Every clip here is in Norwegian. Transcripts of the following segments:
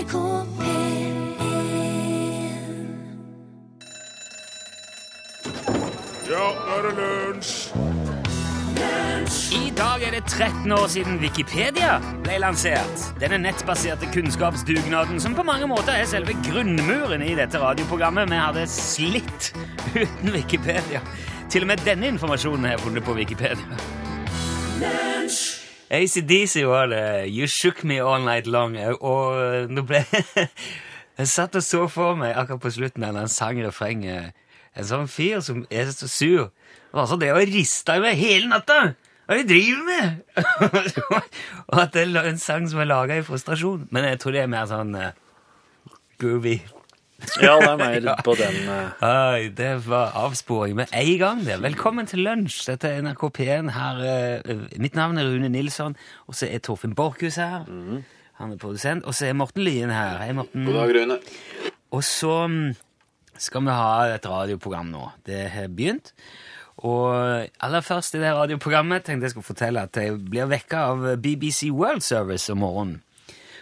NRK P1 Ja, nå er det lunsj! I dag er det 13 år siden Wikipedia ble lansert. Denne nettbaserte kunnskapsdugnaden som på mange måter er selve grunnmuren i dette radioprogrammet. Vi hadde slitt uten Wikipedia. Til og med denne informasjonen har jeg funnet på Wikipedia. ACDC var det. You shook me all night long. Og nå ble Jeg satt og så for meg akkurat på slutten av han sang refrenget. En sånn fyr som er så sur. Det var sånn det å riste i meg hele natta! Hva er det du driver med? og at det er en sang som er laga i frustrasjon. Men jeg tror det er mer sånn uh, groovy. Ja, det er mer på den uh... Oi, det var avsporing med en gang. det. Velkommen til lunsj. Dette er NRK P1. Her, eh, mitt navn er Rune Nilsson, og så er Torfinn Borchhus her. Han er produsent. Og så er Morten Lyen her. Hei, Morten. God dag, Rune. Og så mm, skal vi ha et radioprogram nå. Det har begynt. Og aller først i det radioprogrammet tenkte jeg skulle fortelle at jeg blir vekka av BBC World Service om morgenen.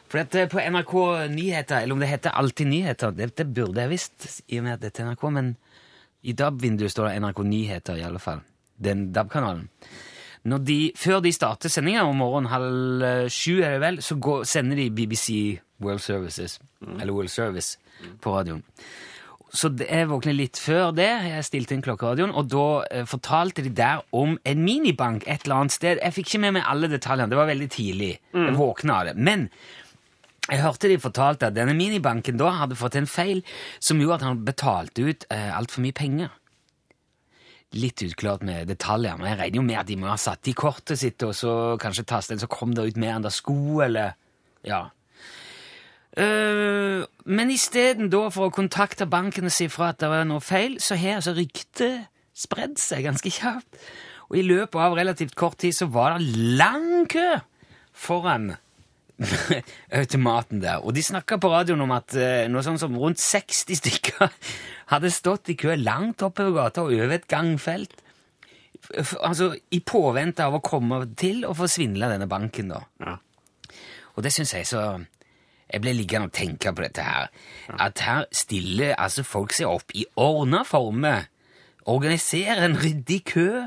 For dette på NRK Nyheter, eller om det heter Alltid Nyheter, det, det burde jeg visst i og med at det er NRK, men i DAB-vinduet står det NRK Nyheter i alle fall. Den DAB-kanalen. De, før de starter sendinga om morgenen halv eh, sju, er det vel, så går, sender de BBC World Services, eller World Service, på radioen. Så jeg våknet litt før det. Jeg stilte inn klokkeradioen, og da eh, fortalte de der om en minibank et eller annet sted. Jeg fikk ikke med meg alle detaljene. Det var veldig tidlig. Jeg våkna av det. Men jeg hørte de fortalte at denne minibanken da hadde fått en feil som gjorde at han betalte ut eh, altfor mye penger. Litt utklart med detaljer, men jeg regner jo med at de må ha satt i kortet sitt, og så kanskje tastet, så kom det ut mer enn det sko, eller Ja. Uh, men isteden for å kontakte banken og si fra at det var noe feil, så har altså ryktet spredd seg ganske kjapt. Og i løpet av relativt kort tid så var det lang kø foran automaten der. Og de snakka på radioen om at eh, noe sånn som rundt 60 stykker hadde stått i kø langt oppover gata og over et gangfelt. Altså i påvente av å komme til og få svindla denne banken, da. Ja. Og det syns jeg så Jeg ble liggende og tenke på dette her. At her stiller altså folk seg opp i ordna former. Organiserer en ryddig kø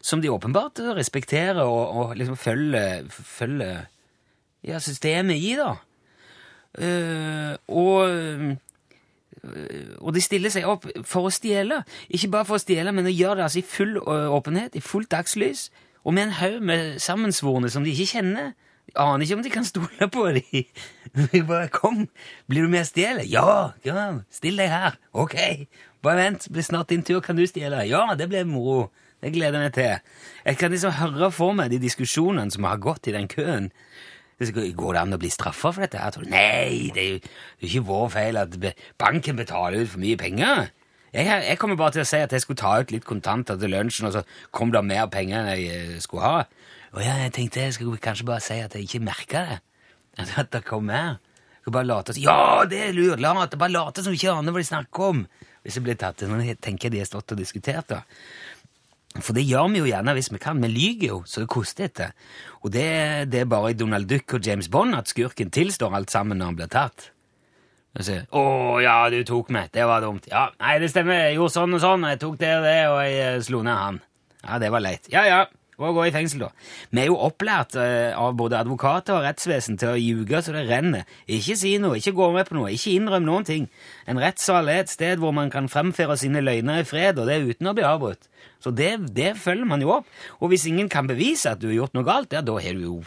som de åpenbart respekterer og, og liksom følger, følger ja, systemet i, da. Uh, og øh, og de stiller seg opp for å stjele. Ikke bare for å stjele, men å gjøre det altså i full åpenhet, i fullt dagslys, og med en haug med sammensvorne som de ikke kjenner. De aner ikke om de kan stole på dem. De bare 'Kom, blir du med og stjeler?' 'Ja, ja, still deg her.' 'Ok, bare vent, blir snart din tur, kan du stjele?' 'Ja, det blir moro. Det gleder jeg meg til.' Jeg kan liksom høre for meg de diskusjonene som har gått i den køen. Det Går det an å bli straffa for dette? her. Nei, det er jo det ikke vår feil at banken betaler ut for mye penger. Jeg, jeg kommer bare til å si at jeg skulle ta ut litt kontanter til lunsjen, og så kom det mer penger enn jeg eh, skulle ha. Og ja, jeg tenkte jeg skulle kanskje bare si at jeg ikke merka det. At det kom mer. Jeg bare late som Ja, det er lurt! Late, bare late som ikke aner hva de snakker om. Hvis jeg blir tatt tenker jeg de har stått og diskutert, da. For det gjør vi jo gjerne hvis vi kan. Vi lyver jo, så det koster etter. Og det, det er bare i Donald Duck og James Bond at skurken tilstår alt sammen når han blir tatt. Og sier 'Å ja, du tok meg. Det var dumt.' 'Ja, nei, det stemmer. Jeg gjorde sånn og sånn. Jeg tok det og det, og jeg eh, slo ned han.' 'Ja, det var leit.' 'Ja ja, og gå i fengsel, da.' Vi er jo opplært eh, av både advokater og rettsvesen til å ljuge så det renner. Ikke si noe, ikke gå med på noe, ikke innrøm noen ting. En rettssal er et sted hvor man kan fremføre sine løgner i fred, og det er uten å bli avbrutt. Så det, det følger man jo opp. Og hvis ingen kan bevise at du har gjort noe galt, ja, da du jo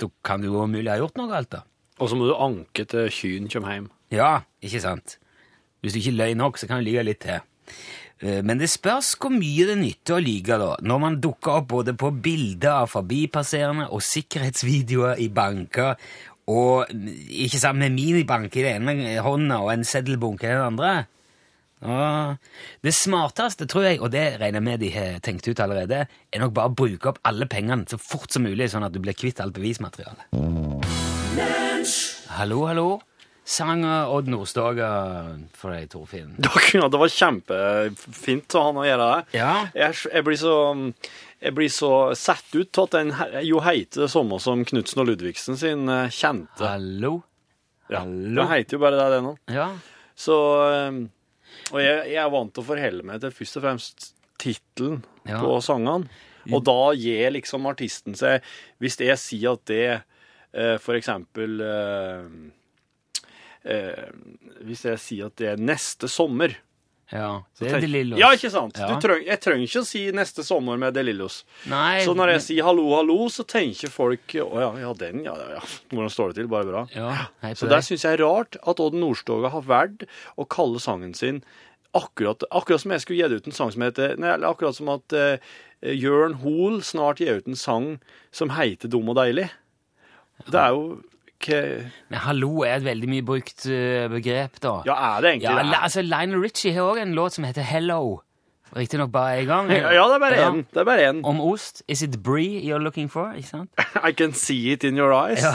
Da kan du jo mulig ha gjort noe galt, da. Og så må du anke til kyn kommer hjem. Ja, ikke sant? Hvis du ikke løy nok, så kan du lyve litt til. Eh, Men det spørs hvor mye det nytter å lyge, da, når man dukker opp både på bilder av forbipasserende og sikkerhetsvideoer i banker, og ikke sant, med minibank i den ene hånda og en seddelbunke i den andre. Og det smarteste, tror jeg, og det regner jeg med de har tenkt ut allerede, er nok bare å bruke opp alle pengene så fort som mulig, sånn at du blir kvitt alt bevismateriale. Hallo, hallo. Sang Odd Nordstoga for deg, Torfinn. Ja, det var kjempefint av han å gjøre det. Ja. Jeg, jeg, blir så, jeg blir så satt ut til at den jo heter det samme som Knutsen og Ludvigsen sin eh, kjente. Hallo? Ja, Hallo. Det heter jo bare det, det nå. Ja. Så eh, Og jeg, jeg er vant til å forholde meg til først og fremst tittelen Ja. på sangene. Og da gir liksom artisten seg Hvis jeg sier at det eh, for eksempel Hvis jeg sier at det er neste sommer ja. Det er Delillos De Lillos. Ja, ikke sant? Ja. Du treng, jeg trenger ikke å si neste sommer med De Lillos. Nei, Så når jeg men- sier hallo, hallo, så tenker folk å ja, ja, den, ja, ja, ja. Hvordan står det til? Bare bra. ja, hei på Så der syns jeg er rart at Odd Nordstoga har valgt å kalle sangen sin akkurat, akkurat som jeg skulle gi ut en sang som heter Nei, akkurat som at uh, Jørn Hoel snart gir ut en sang som heter Dum og deilig. Det er jo Men hallo er et veldig mye brukt eh, begrep, da. Ja, er det egentlig Ja, det? altså, Lionel Richie har òg en låt som heter Hello. Riktignok bare én gang. Ja, ja, det er bare én. Det er bare én. Om ost. Is it brie you're looking for? Ikke sant? I can see it in your eyes. Ja.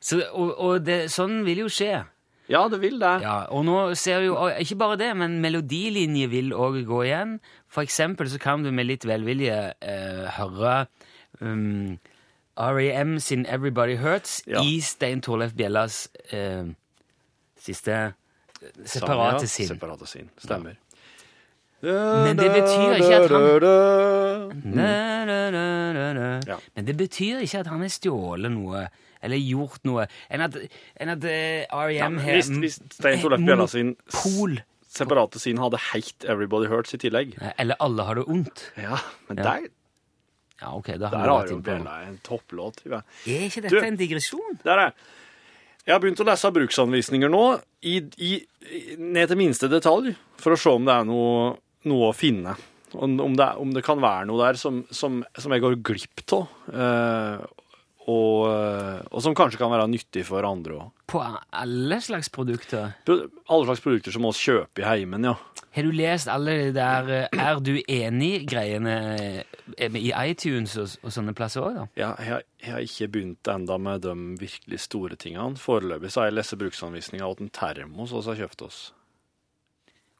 Så, og og det, sånn vil jo skje. Ja, det vil det. Ja, og nå ser jo Ikke bare det, men melodilinje vil òg gå igjen. For eksempel så kan du med litt velvilje eh, høre um, REM sin 'Everybody Hurts' Ja. i Stein Torleif Bjellas eh, siste eh, separate sin. ja. Separate sin. Stemmer. Men det betyr ikke at han-. Ja. Men det betyr ikke at han har stjålet noe eller gjort noe enn at, en at eh, REM har Hvis, hvis Stein Torleif Bjella sin pol separate sin hadde heit Everybody Hurts i tillegg Eller alle har det ondt. Ja, men Ja. der, Ja, ok, da har der har vært jo inne. Bjella en topplåt. tror jeg. Er ikke dette Du- en digresjon? Der er Jeg har begynt å lese bruksanvisninger nå, i, i, i, ned til minste detalj, for å se om det er noe, noe å finne. Om, om, det, er- om det kan være noe der som, som, som jeg går glipp av, eh, og, eh, og som kanskje kan være nyttig for andre òg. På alle slags produkter? Alle slags produkter som vi kjøper i heimen, ja. Har du lest alle de der eh, Er du enig-greiene eh, i iTunes og, og sånne plasser òg, da? Ja, jeg, har- jeg har ikke begynt enda med de virkelig store tingene. Foreløpig så har jeg lest bruksanvisninga av en termos vi har kjøpt oss.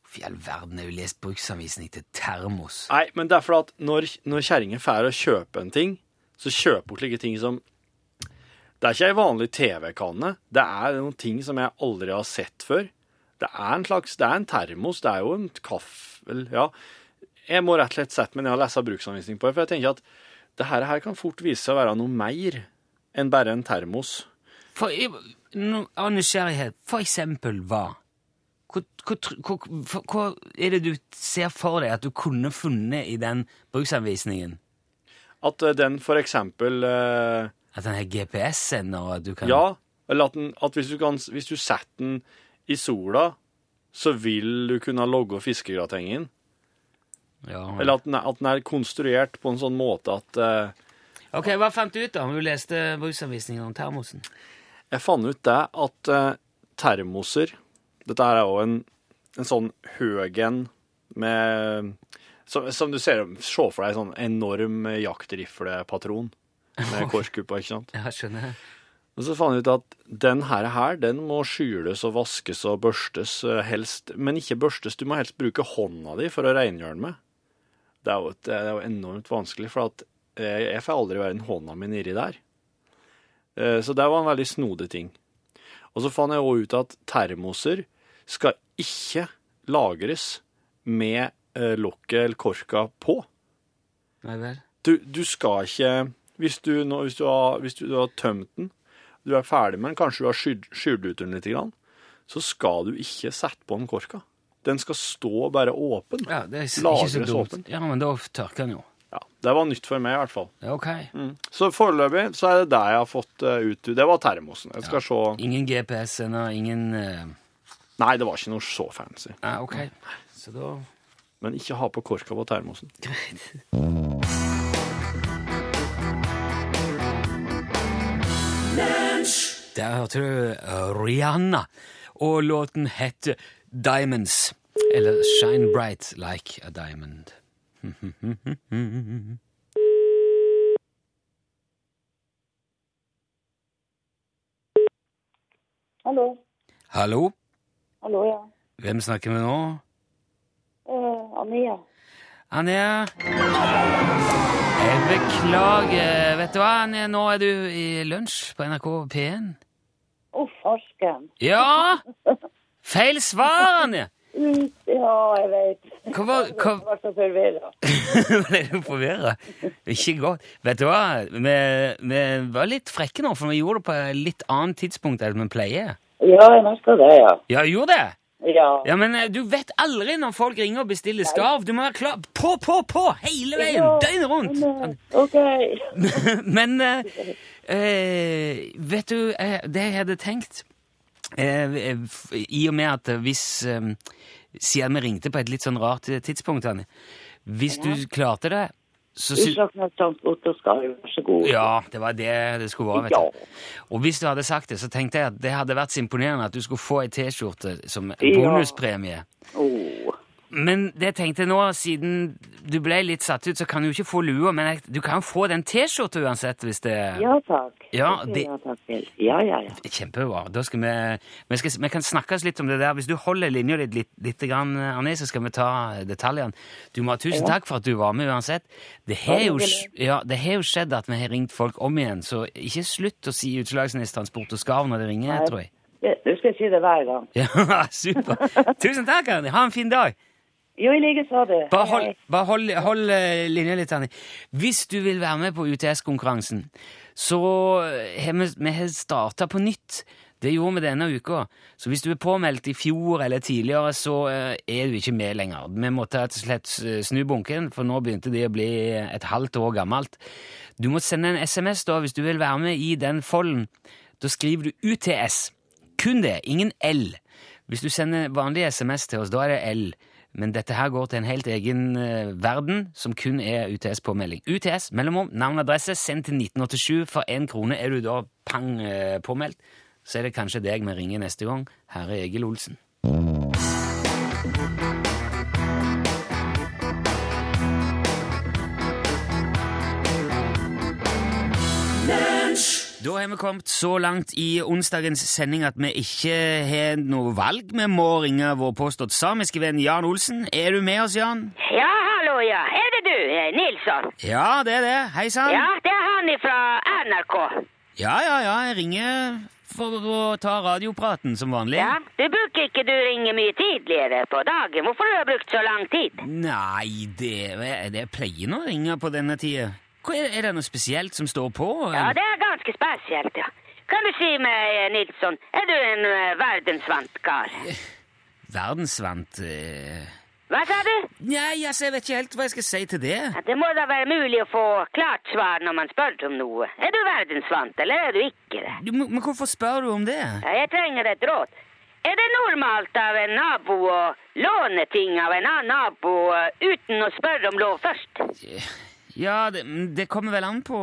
Fy all verden, har du lest bruksanvisning til termos? Nei, men det er fordi at når, når kjerringa får å kjøpe en ting, så kjøper hun slike ting som Det er ikke ei vanlig TV-kanne. Det er noen ting som jeg aldri har sett før. Det er en slags Det er en termos. Det er jo en kaffel Ja. Jeg må rett og slett sette meg ned og lese bruksanvisning på det, for jeg tenker at det her, her kan fort vise seg å være noe mer enn bare en termos. For, no, av nysgjerrighet, for eksempel hva? Hva, hva, hva, hva, hva er det du ser for deg at du kunne funnet i den bruksanvisningen? At eh, den for eksempel eh, At den har GPS-sender, og at du kan Ja, eller at, den, at hvis, du kan, hvis du setter den i sola, så vil du kunne logge fiskegratengen. Ja. Eller at den, er, at den er konstruert på en sånn måte at uh, Ok, Hva fant du ut da, om du leste bruksanvisningen om termosen? Jeg fant ut det at uh, termoser Dette er jo en, en sånn Høgen med som, som du ser Se for deg en sånn enorm jaktriflepatron med korkkupp ikke sant? Ja, skjønner. jeg. Og så fant jeg ut at den her, her den må skyles og vaskes og børstes eh, helst, men ikke børstes. Du må helst bruke hånda di for å rengjøre den med. Det er jo, et, det er jo enormt vanskelig, for at jeg, jeg får aldri være en hånda mi nedi der. Eh, Så det var en veldig snodig ting. Og så fant jeg òg ut at termoser skal ikke lagres med eh, lokket eller korka på. Nei vel. Du, du skal ikke Hvis du, nå, hvis du, har, hvis du, har tømt den, du er ferdig med den, kanskje du har skylt ut den litt, så skal du ikke sette på den korka. Den skal stå bare åpen. Ja, det er ikke så dumt. Ja, men da tørker den jo. Ja, Det var nytt for meg, i hvert fall. Ja, ok. Så foreløpig så er det det jeg har fått eh, ut. Det var termosen. Jeg skal se Ingen GPS ennå? ingen uh... Nei, det var ikke noe så fancy. Nei, ok. Så da Men ikke ha på korka på termosen. Der hørte du eh, Rihanna, og låten heter Diamonds. Eller Shine Bright Like a Diamond. Hallo. Hallo? Hallo, ja. Hvem snakker vi nå? Uh, Anja. Anja? Jeg beklager. Vet du hva, Anja, nå er du i lunsj på NRK P1. Å, farsken. Ja! Feil svar, Anja! Mm, Ja, jeg vet. Hva var- hva- Jeg ble så forvirra. Ble du forvirra? Ikke godt. Vet du hva, vi, vi var litt frekke nå, for vi gjorde det på et litt annet tidspunkt enn vi pleier. Ja, jeg merka det, ja. Ja, gjorde det? Ja. Ja, men eh, du vet aldri når folk ringer og bestiller skarv. Du må være klar på, på, på hele veien! Ja, Døgnet rundt! men, Ok. Men uh, uh, vet du, uh, det jeg hadde tenkt I og med at hvis Siden vi ringte på et litt sånn rart tidspunkt, Anne Hvis du klarte det, så sy- og Skar, vær så god. Ja, det var det det skulle være. vet du. Og hvis du hadde sagt det, så tenkte jeg at det hadde vært så imponerende at du skulle få ei T-skjorte som Ja. bonuspremie. Men det tenkte jeg nå, siden du ble litt satt ut, så kan du jo ikke få lua, men jeg, du kan få den T-skjorta uansett hvis det Ja takk. Ja, Det ja, takk til. Ja, ja, ja. Kjempebra. Da skal vi, vi, skal, vi kan snakkes litt om det der. Hvis du holder linja litt, litt, litt grann, Arne, så skal vi ta detaljene. Du må ha tusen takk for at du var med uansett. Det har jo, ja, det har jo skjedd at vi har ringt folk om igjen, så ikke slutt å si Utslagsnes Transport og Skarv når det ringer, Nei. tror jeg. Du skal si det hver gang. Ja, super. Tusen takk, Arne. Ha en fin dag. Jo, i like så det. Bare hold, bare hold, hold eh, linja litt, Annie. Hvis du vil være med på UTS-konkurransen, så har vi, vi starta på nytt. Det gjorde vi denne uka. Så hvis du er påmeldt i fjor eller tidligere, så eh, er du ikke med lenger. Vi måtte rett og slett eh, snu bunken, for nå begynte det å bli et halvt år gammelt. Du må sende en SMS da hvis du vil være med i den folden. Da skriver du UTS. Kun det, ingen L. Hvis du sender vanlig SMS til oss, da er det L. Men dette her går til en helt egen eh, verden, som kun er UTS-påmelding. UTS, mellomrom, navn og adresse, send til 1987. For én krone er du da pang eh, påmeldt. Så er det kanskje deg vi ringer neste gang. Her er Egil Olsen. Da har vi kommet så langt i onsdagens sending at vi ikke har noe valg. Vi må ringe vår påstått samiske venn Jan Olsen. Er du med oss, Jan? Ja, hallo, ja. Er det du, eh, Nilsson? Ja, det er det. Hei sann. Ja, det er han fra NRK. Ja, ja, ja. Jeg ringer for å ta radiopraten som vanlig. Ja, du bruker ikke du ringe mye tidligere på dagen. Hvorfor har du brukt så lang tid? Nei, det, det pleier nå å ringe på denne tida. Er, det noe spesielt som står på? Ja, det er ganske spesielt, ja. Kan du si meg, eh, Nilsson, er du en eh, verdensvant kar? Verdensvant eh... Hva sa du? Nei, altså, jeg vet ikke helt hva jeg skal si til det. Ja, Det må da være mulig å få klart svar når man spør om noe. Er du verdensvant, eller er du ikke det? Du, men hvorfor spør du om det? Ja, jeg trenger et råd. Er det normalt av en nabo å låne ting av en annen nabo eh, uten å spørre om lov først? Ja, det, det kommer vel an på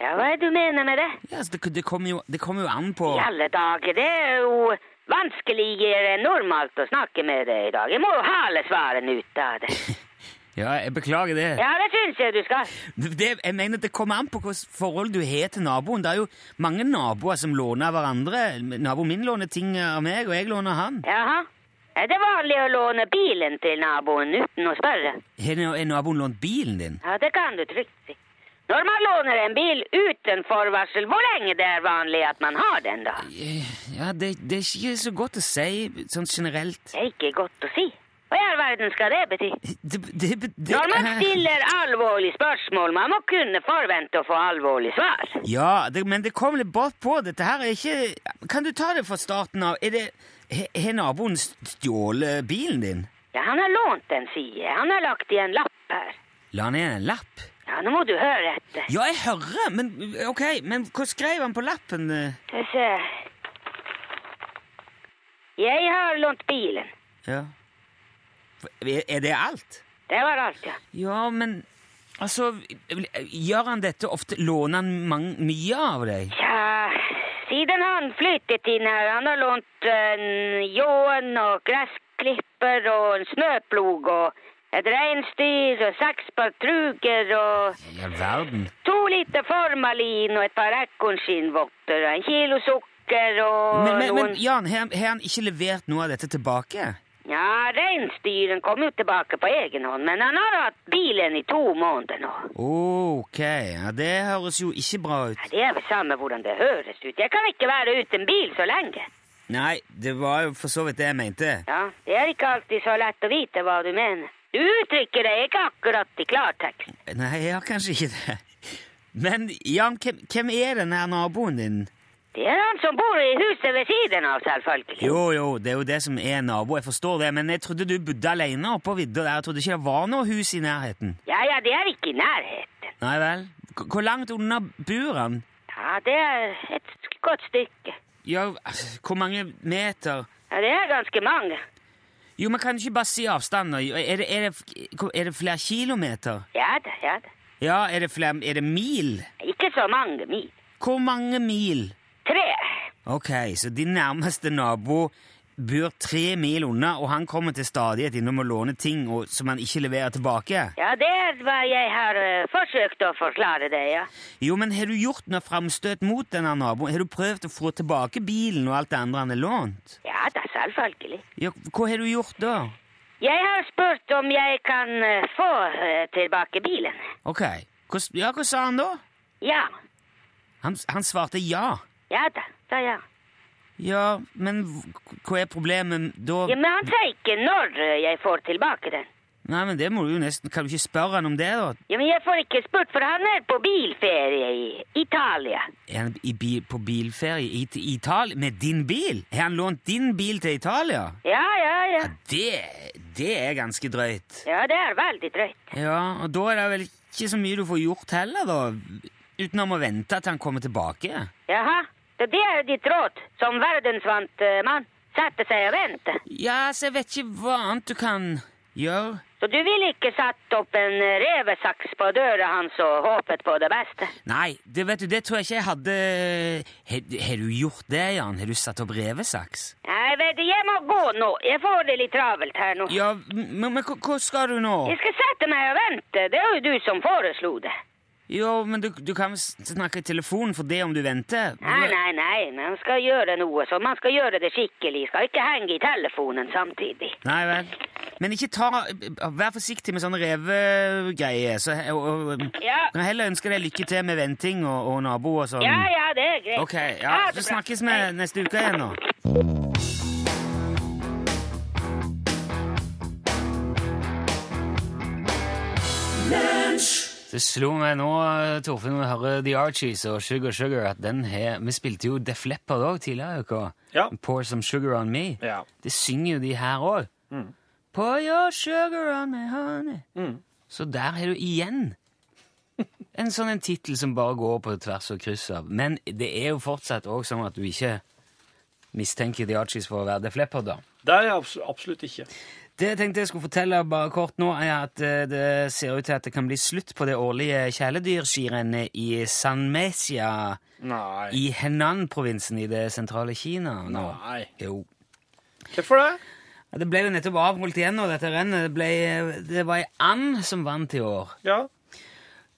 Ja, hva er det du mener med det? ja, altså, det, det, kommer jo, det kommer jo an på I alle dager, det er jo vanskeligere enn normalt å snakke med deg i dag. Jeg må jo hale svarene ut av det. Ja, jeg beklager det. Ja, det syns jeg du skal. det. Jeg mener det kommer an på hvilket forhold du har til naboen. Det er jo mange naboer som låner av hverandre. Naboen min låner ting av meg, og jeg låner han. Jaha. Er det vanlig å låne bilen til naboen uten å spørre? Har naboen lånt bilen din? Ja, det kan du trygt si. Når man låner en bil uten forvarsel, hvor lenge det er vanlig at man har den, da? Ja, det, det er ikke så godt å si sånn generelt. Det er ikke godt å si. Hva i all verden skal det bety? Det, det, det, Når man stiller alvorlige spørsmål, man må kunne forvente å få alvorlig svar. Ja, men det kom litt brått på. Dette her er ikke Kan du ta det fra starten av? Er det Har naboen stjålet bilen din? Ja, han har lånt den, sier jeg. Han har lagt igjen lapp her. La han igjen en lapp? Ja, nå må du høre etter. Ja, jeg hører, men ok, men hva skrev han på lappen? eh? Skal vi se Jeg har lånt bilen. Ja. Er er det alt? Det var alt, ja. Ja, men altså Gjør han dette ofte? Låner han mange, mye av deg? Tja, siden han flyttet inn her, han har lånt en ljåen og gressklipper og en snøplog og et reinsdyr og seks patruger og Ja, verden. to liter formalin og et par ekornskinnvotter og en kilo sukker og Men, men, noen men Jan, har han ikke levert noe av dette tilbake? Ja, reinsdyren kom jo tilbake på egen hånd, men han har hatt bilen i to måneder nå. Ok, ja, det høres jo ikke bra ut. Ja, Det er vel samme hvordan det høres ut. Jeg kan ikke være uten bil så lenge. Nei, det var jo for så vidt det jeg mente. Ja, det er ikke alltid så lett å vite hva du mener. Du uttrykker deg ikke akkurat i klartekst. Nei, jeg har kanskje ikke det. Men Jan, hvem, hvem er den her naboen din? Det er han som bor i huset ved siden av, selvfølgelig. Jo, jo, det er jo det som er nabo, jeg forstår det, men jeg trodde du bodde alene oppe på vidda der. Jeg trodde ikke det var noe hus i nærheten. Ja, ja, det er ikke i nærheten. Nei vel? K- Hvor langt unna bor han? Ja, det er et godt stykke. Ja, hvor mange meter? Ja, det er ganske mange. Jo, men kan du ikke bare si avstanden? Er det, er det, er det flere kilometer? Ja da, ja da. Ja, er det flere Er det mil? Ikke så mange mil. Hvor mange mil? Tre. Ok, så din nærmeste nabo bor tre mil unna, og han kommer til stadighet innom og låner ting og, som han ikke leverer tilbake? Ja, det er hva jeg har uh, forsøkt å forklare det, ja. Jo, men har du gjort noe framstøt mot denne naboen? Har du prøvd å få tilbake bilen og alt det andre han har lånt? Ja da, selvfølgelig. Ja, hva har du gjort da? Jeg har spurt om jeg kan uh, få uh, tilbake bilen. Ok, hva, ja, hva sa han da? Ja. Han, han svarte ja. Ja da, da ja. Ja, men hva er problemet da? Ja, men han sier ikke når eh, jeg får tilbake den. Nei, men det må du jo nesten, kan du ikke spørre han om det da? Ja, men jeg får ikke spurt, for han er på bilferie i Italia. Er han i bil, på bilferie i til Italia med din bil? Har han lånt din bil til Italia? Ja, ja, ja. Det, det er ganske drøyt. Ja, det er veldig drøyt. Ja, og da er det vel ikke så mye du får gjort heller, da, utenom å vente til han kommer tilbake. Jaha, det er ditt råd som verdensvant eh? Sette seg og vente. Ja, så jeg vet ikke hva annet du kan gjøre. Så du ville ikke satt opp en eh, revesaks på døra hans og håpet på det beste? Nei, det vet du, det tror jeg ikke jeg hadde Har har du gjort det, Jan? Har du satt opp revesaks? Nei, vet du, jeg må gå nå. Jeg får det litt travelt her nå. Ja, men, hva skal du nå? Jeg skal sette meg og vente. Det er jo du som foreslo det. Jo, men du, du kan vel snakke i telefonen for det om du venter? Nei, nei, nei. Man skal gjøre noe, så man skal gjøre det skikkelig. Skal ikke henge i telefonen samtidig. Nei vel. Men ikke ta Vær forsiktig med sånne revegreier. Så, og, og, Ja. kan heller ønske deg lykke til med venting og, og nabo og sånn. Ja, ja, det er greit. Ok, ja, Ha Så snakkes vi neste uke igjen, nå. Det slo meg nå, Torfinn, når vi hører The Archies og Sugar Sugar, at den her Vi spilte jo Def Leppard òg tidligere i uka. Ja. Pour Some Sugar On Me. Ja. Det synger jo de her òg. Pour your sugar on me, honey. Så der har du igjen en sånn en tittel som bare går på tvers og kryss av. Men det er jo fortsatt òg sånn at du ikke mistenker The Archies for å være Def Leppard, da. Det er jeg absolutt ikke. Det jeg tenkte jeg skulle fortelle bare kort nå, er at eh, det ser ut til at det kan bli slutt på det årlige kjæledyrskirennet i San Mesia Nei. i Henan-provinsen i det sentrale Kina nå. Nei. Jo. Hvorfor det? Det ble jo nettopp avholdt igjen nå, dette rennet. Det, ble, det var ei and som vant i år. Ja.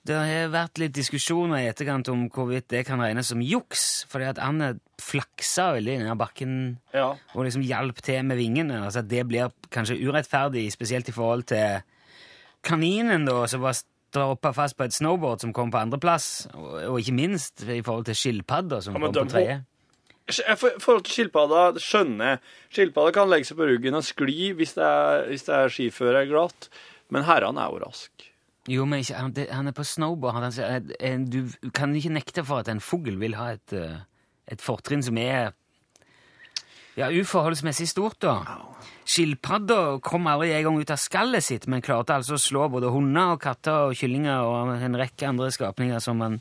Det har vært litt diskusjoner i etterkant om hvorvidt det kan regnes som juks, fordi at Anne flaksa veldig ned bakken Ja. og liksom hjalp til med vingene. Altså at det blir kanskje urettferdig, spesielt i forhold til kaninen, da, som var stroppa fast på et snowboard som kom på andreplass, og, og ikke minst i forhold til skilpadda som Ja, kom på tredje. I forhold til skilpadda, skjønner jeg. Skilpadda kan legge seg på ruggen og skli hvis det er, hvis det er skiføre glatt, men herrene er jo raske. Jo, men ikke, han, det, han er på snowboard. Han, han, eh, eh, du kan ikke nekte for at en fugl vil ha et, eh, et fortrinn som er ja, uforholdsmessig stort, da. Skilpadda kom aldri en gang ut av skallet sitt, men klarte altså å slå både hunder og katter og kyllinger og en rekke andre skapninger som man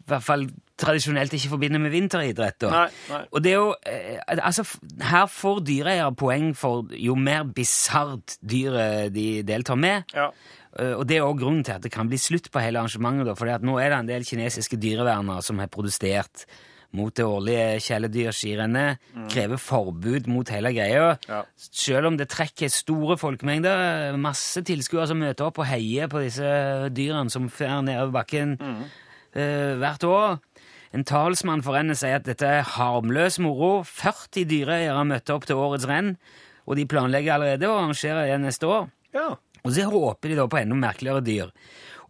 i hvert fall tradisjonelt ikke forbinder med vinteridrett. da. Nei, nei. Og det er jo, altså, Her får dyreeiere poeng for jo mer bisart dyret de deltar med. Ja. Eh, Og det er også grunnen til at det kan bli slutt på hele arrangementet. fordi at nå er det en del kinesiske dyrevernere som har protestert mot det årlige kjæledyrskirennet, krever forbud mot hele greia. Ja. Selv om det trekker store folkemengder, masse tilskuere som møter opp og heier på disse dyrene som fer nedover bakken eh, hvert år. En talsmann for rennet sier at dette er harmløs moro. 40 dyreeiere møtte opp til årets renn, og de planlegger allerede å arrangere det neste år. Ja. Og så håper de da på enda merkeligere dyr.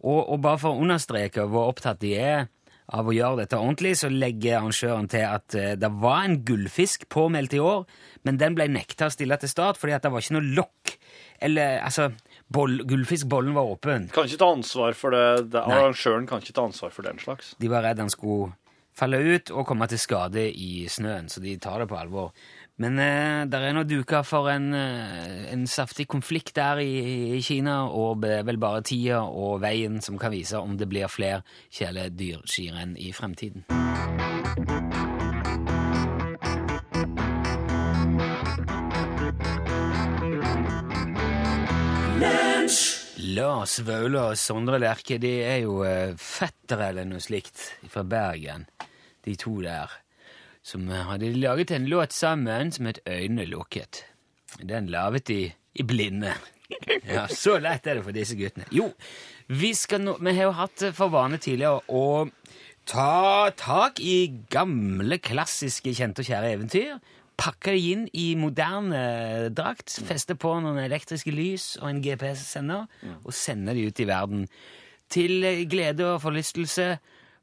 Og, og bare for å understreke hvor opptatt de er av å gjøre dette ordentlig, så legger arrangøren til at eh, det var en gullfisk påmeldt i år, men den ble nekta å stille til start fordi at det var ikke noe lokk. Eller, altså, boll, gullfiskbollen var åpen. Kan ikke ta ansvar for det. det arrangøren kan ikke ta ansvar for den slags. De var redd han skulle falle ut og komme til skade i snøen, så de tar det på alvor. Men eh, det er nå duka for en, eh, en saftig konflikt der i, i Kina, og vel bare tida og veien som kan vise om det blir flere kjæledyrskirenn i fremtiden. Lars Vaular og Sondre Lerche de er jo eh, fettere eller noe slikt fra Bergen, de to der, som hadde laget en låt sammen som het Øynene lukket. Den laget de i blinde. Ja, Så lett er det for disse guttene. Jo, vi, nå, vi har jo hatt for vane tidligere å ta tak i gamle, klassiske, kjente og kjære eventyr. Pakke det inn i moderne drakt, feste på noen elektriske lys og en GPS-sender, og sende de ut i verden. Til eh, glede og forlystelse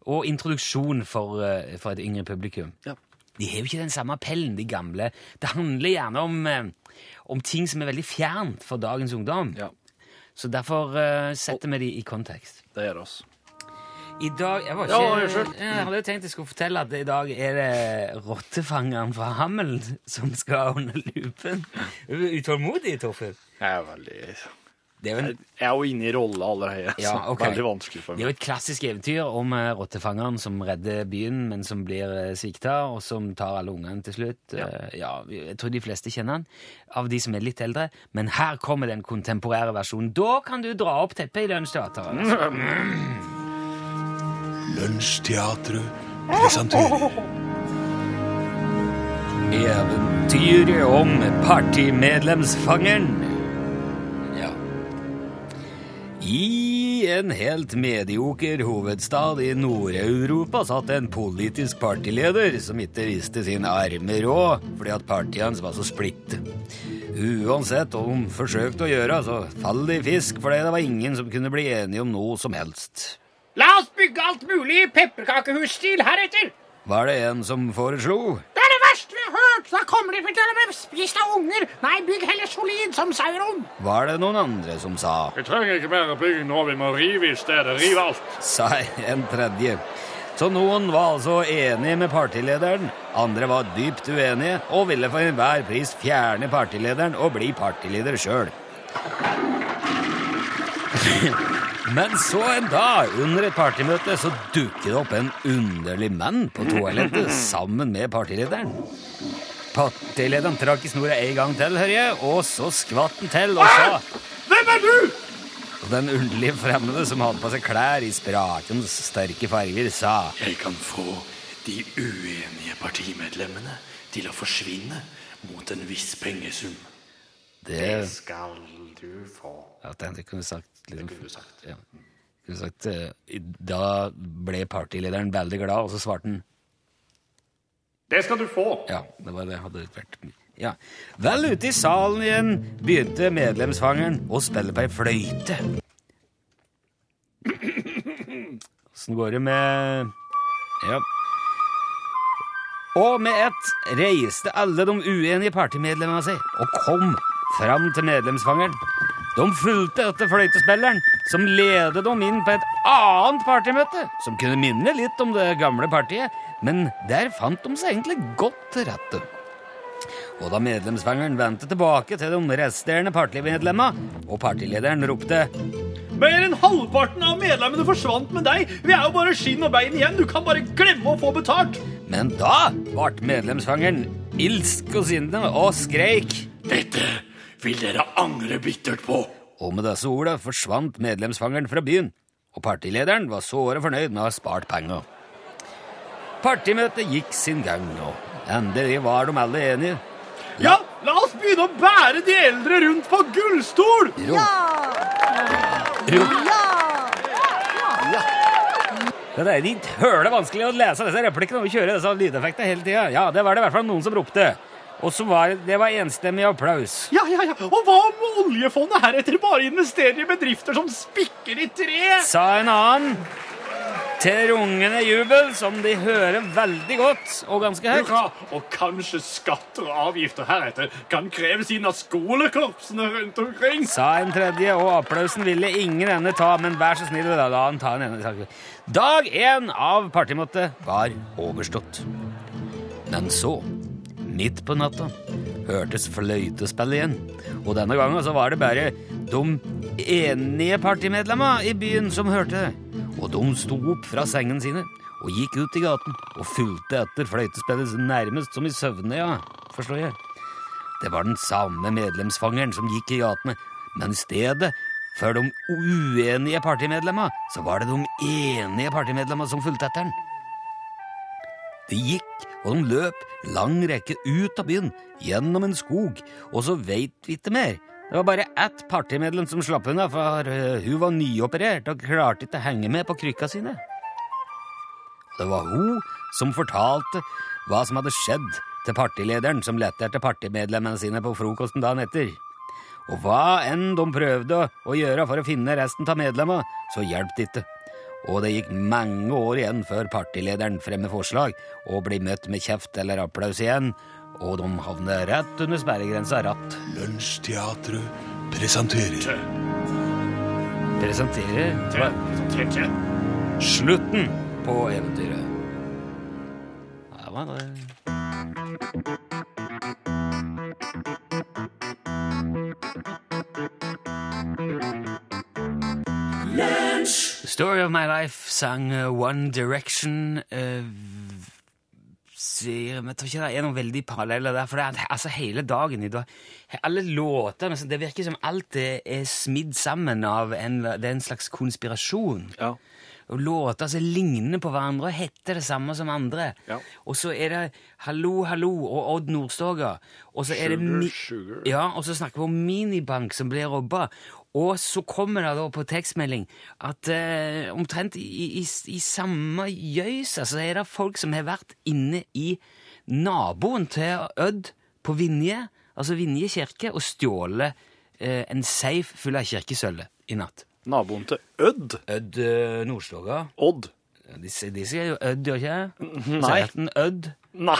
og introduksjon for, eh, for et yngre publikum. Ja. De har jo ikke den samme appellen, de gamle. Det handler gjerne om, eh, om ting som er veldig fjernt for dagens ungdom. Ja, Så derfor uh, setter vi de i kontekst. det gjør oss. I dag Jeg, var Ja, ikke, unnskyld. jeg hadde tenkt jeg skulle fortelle at i dag er det rottefangeren fra Hammel som skal under lupen. Er du utålmodig, Torfinn? Jeg er veldig Det er en Jeg er jo inne i rolle allerede, Ja, okay. veldig vanskelig for Det er jo et klassisk eventyr om eh, rottefangeren som redder byen, men som blir eh, svikta, og som tar alle ungene til slutt. Eh, Ja. Jeg tror de fleste kjenner han, av de som er litt eldre. Men her kommer den kontemporære versjonen. Da kan du dra opp teppet i Lunsjteatret. Altså. Lunsjteatret presenterer Eventyret om partymedlemsfangeren. I en helt medioker hovedstad i Nord-Europa satt en politisk partyleder som ikke visste sin arme råd fordi at partiet hans var så splitt. Uansett hva de forsøkte å gjøre, så falt det i fisk fordi det var ingen som kunne bli enige om noe som helst. La oss bygge alt mulig i pepperkakehusstil heretter. Var det en som foreslo? Det er det verste vi har hørt! Da kommer de til å bli spist av unger. Nei, bygg heller solid som Sauron. Var det noen andre som sa? Vi trenger ikke mer bygging nå, vi må rive i stedet. Rive alt. sa en tredje. Så noen var altså enige med partilederen, andre var dypt uenige og ville for enhver pris fjerne partilederen og bli partileder sjøl. Men så en dag under et partymøte så dukket det opp en underlig mann på toalettet sammen med partilederen. Partilederen trakk i snora en gang til, hører jeg, og så skvatt han til og sa Hvem er du? og den underlige fremmede som hadde på seg klær i sprakens sterke farger, sa Jeg kan få de uenige partimedlemmene til å forsvinne mot en viss pengesum. Det Skal du få. Ja, det kunne kunne sagt liksom, Det kunne du sagt. Ja. Kunne sagt eh, Da ble partilederen veldig glad, og så svarte han Det skal du få. Ja, det var det hadde vært ja. Vel ute i salen igjen begynte medlemsfangeren å spille på ei fløyte. Åssen går det med Ja. Og med ett reiste alle de uenige partimedlemmene seg og kom fram til medlemsfangeren. De fulgte etter fløytespilleren, som ledet dem inn på et annet partymøte, som kunne minne litt om det gamle partiet, men der fant de seg egentlig godt til rette. Og da medlemsfangeren vendte tilbake til de resterende partimedlemmene, og partilederen ropte Mer enn halvparten av medlemmene forsvant med deg. Vi er jo bare skinn og bein igjen. Du kan bare glemme å få betalt. Men da ble medlemsfangeren ilsk og sinne og skreik. Dette vil dere angre bittert på. Og med disse ordene forsvant medlemsfangeren fra byen, og partilederen var såre fornøyd med å ha spart penger. Partimøtet gikk sin gang, og endelig var de alle enige. Ja, la oss begynne å bære de eldre rundt på gullstol. Ja Det er litt høle vanskelig å lese disse replikkene og kjøre disse lydeffektene hele tida. Ja, det var det i hvert fall noen som ropte. Og så var det, det var enstemmig applaus. Ja, ja, ja. Og hva om oljefondet heretter bare investerer i bedrifter som spikker i tre? Sa en annen. Til rungende jubel, som de hører veldig godt og ganske høyt. Hurra! Og kanskje skatter og avgifter heretter kan kreves inn av skolekorpsene rundt omkring? Sa en tredje, og applausen ville ingen ende ta, men vær så snill, da, la han ta en ende. Dag én av partimøtet var overstått. Men så, midt på natta, hørtes fløytespill igjen. Og denne gangen så var det bare de enige partimedlemmer i byen som hørte det. Og de sto opp fra sengene sine og gikk ut i gaten og fulgte etter fløytespillet nærmest som i søvne, ja, forstår jeg. Det var den samme medlemsfangeren som gikk i gatene, men i stedet for de uenige partimedlemmene, så var det de enige partimedlemmene som fulgte etter den. De gikk, og de løp lang rekke ut av byen, gjennom en skog, og så veit vi ikke mer. Det var bare ett partimedlem som slapp unna, for eh, hun var nyoperert og klarte ikke å henge med på krykka sine. Det var hun som fortalte hva som hadde skjedd til partilederen som lette etter partimedlemmene sine på frokosten dagen etter. Og hva enn de prøvde å gjøre for å finne resten av medlemmene, så hjalp det ikke. Og det gikk mange år igjen før partilederen fremmer forslag og blir møtt med kjeft eller applaus igjen, og de havner rett under sperregrensa ratt. Lunsjteatret presenterer Presenterer Tete. slutten på eventyret. Det hva er det? Story of My Life sang uh, One Direction uh, sier, Jeg tror ikke det er noen veldig paralleller der. For det er, altså hele dagen i dag Alle låtene Det virker som alt er, er smidd sammen av en, det er en slags konspirasjon. Ja. Og låter som ligner på hverandre og heter det samme som andre. Ja. Og så er det Hallo, hallo og Odd Nordstoga. Og så er det Sugar, sugar. Ja, og så snakker vi om minibank som blir robba. Og så kommer det da på tekstmelding at eh, omtrent i, i, i samme gjøysa så er det folk som har vært inne i naboen til Ødd på Vinje, altså Vinje kirke, og stjålet eh, en safe full av kirkesølvet i natt. Naboen til Ødd. Ødd eh, Nordstoga. Odd. De, sier- de sier jo Ødd, gjør ikke det? Nei. At den Ødd? Nei.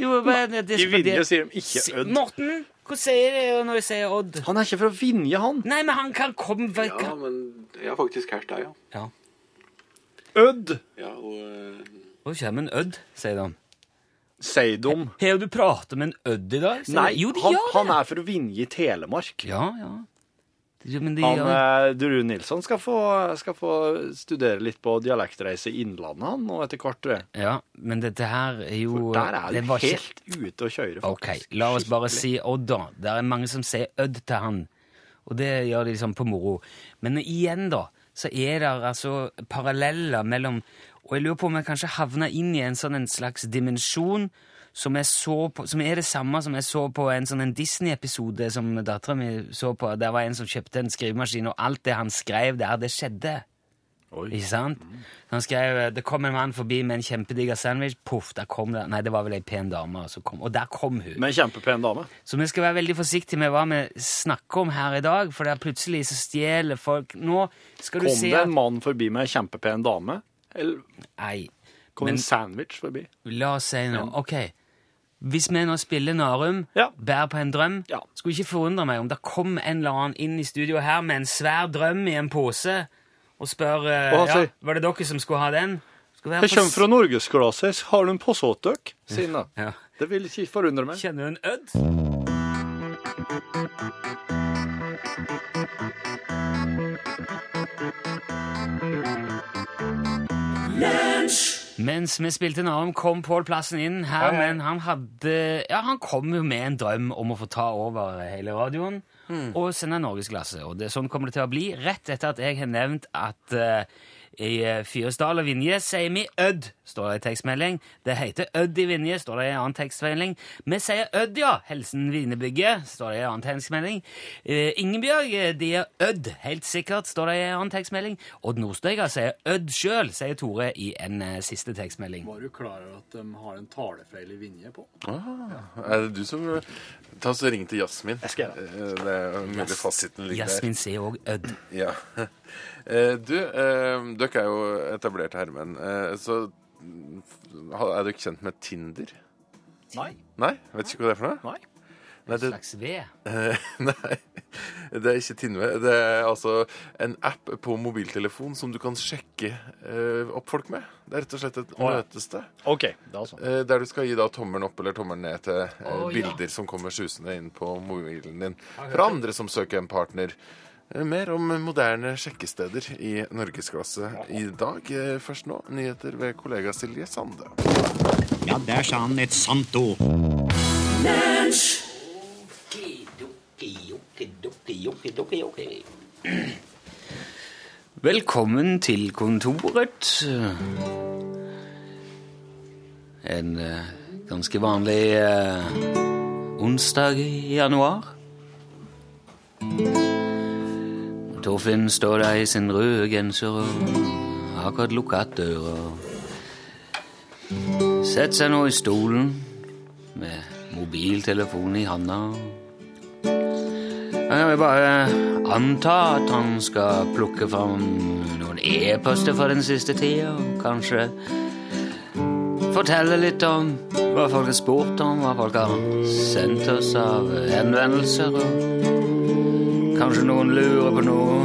Jo, men det, det, I Vinje sier de ikke Ødd. Morten, hva sier de når de sier Odd? Han er ikke fra Vinje, han. Nei, men han kan komme Ja, men jeg har faktisk hørt deg, ja. Ja. Ødd, ja og eh, Hvor kommer en Ødd, sier de. sier de. Har du pratet med en Ødd i dag? Nei, de. jo, de han, gjør det. han er fra Vinje i Telemark. Ja, ja. De Han, ja. Duru Nilsson skal få, skal få studere litt på dialektreise i Innlandet han nå etter hvert. Ja, men dette her er jo For der er det du helt ikke- ute å kjøre, Ok, faktisk. la oss bare Skikkelig. si Odd, da. Det er mange som sier Ødd til han, og det gjør de liksom på moro. Men igjen, da, så er det altså paralleller mellom Og jeg lurer på om jeg kanskje havner inn i en sånn en slags dimensjon som, på, som er det samme som jeg så på en sånn en Disney-episode som dattera mi så på. Der var en som kjøpte en skrivemaskin, og alt det han skrev der, det skjedde. Oi. Ikke sant? Han skrev Det kom en mann forbi med en kjempediger sandwich. Poff, der kom det Nei, det var vel ei pen dame. kom, og der kom hun. Med en kjempepen dame. Så vi skal være veldig forsiktige med hva vi snakker om her i dag, for der plutselig så stjeler folk Nå skal du Kom det en mann forbi med en kjempepen dame? Eller Nei. kom Men- en sandwich forbi? La oss si noe. Ok. Hvis vi nå spiller Narum, Ja. bærer på en drøm, Ja. skulle ikke forundre meg om det kom en eller annen inn i studio her med en svær drøm i en pose og spør uh, ja, Var det dere som skulle ha den? Skulle Jeg kommer fra norgesglasset. Har du en pose til dere? Da. Ja. Det vil ikke forundre meg. Kjenner du en ødd? Mens vi spilte Narum, kom Pål Plassen inn her, men han hadde Ja, han kom jo med en drøm om å få ta over hele radioen og sende norgesklasse. Og det, sånn kommer det til å bli rett etter at jeg har nevnt at eh, I eh, Fyresdal og Vinje sier vi Ødd, står det i tekstmelding. Det heter Ødd i Vinje, står det i en annen tekstmelding. Vi sier Ødd, ja. Helsen Vinebygget, står det i en annen tekstmelding. Uh, Ingebjørg, eh, de er Ødd, helt sikkert, står det i en annen tekstmelding. Odd Nordstøyga sier Ødd sjøl, sier Tore i en uh, siste tekstmelding. Var du klar over at de har en talefeil i Vinje på? Er det du som Ta så Ring til Jasmin. skal gjøre Eh, Det er mulig fasiten ligger der. Jasmin sier òg Ødd. Ja. Eh, Du, eh, dere er jo etablerte herremenn. Eh, Så er dere kjent med Tinder? Nei. Nei? Vet ikke hva det er for noe? Nei. Nei, det, Slags ved. Eh, Nei, det er ikke Tinder. Det er altså en app på mobiltelefon som du kan sjekke eh, opp folk med. Det er rett og slett et oh, møtested. OK, da så. eh, Der du skal gi da tommelen opp eller tommelen ned til eh, bilder ja. som kommer susende inn på mobilen din. Fra andre som søker en partner. Eh, Mer om moderne sjekkesteder i norgesklasse i dag. Eh, Først nå, nyheter ved kollega Silje Sande. Ja, der sa han et sant ord. Velkommen til kontoret. En eh, ganske vanlig onsdag i januar. Torfinn står der i sin røde genser og har akkurat lukket døra. Setter seg nå i stolen med mobiltelefonen i handa. Jeg vil bare anta at han skal plukke fram noen e-poster for den siste tida. Kanskje fortelle litt om hva folk har spurt om, hva folk har sendt oss av henvendelser. Og kanskje noen lurer på noe.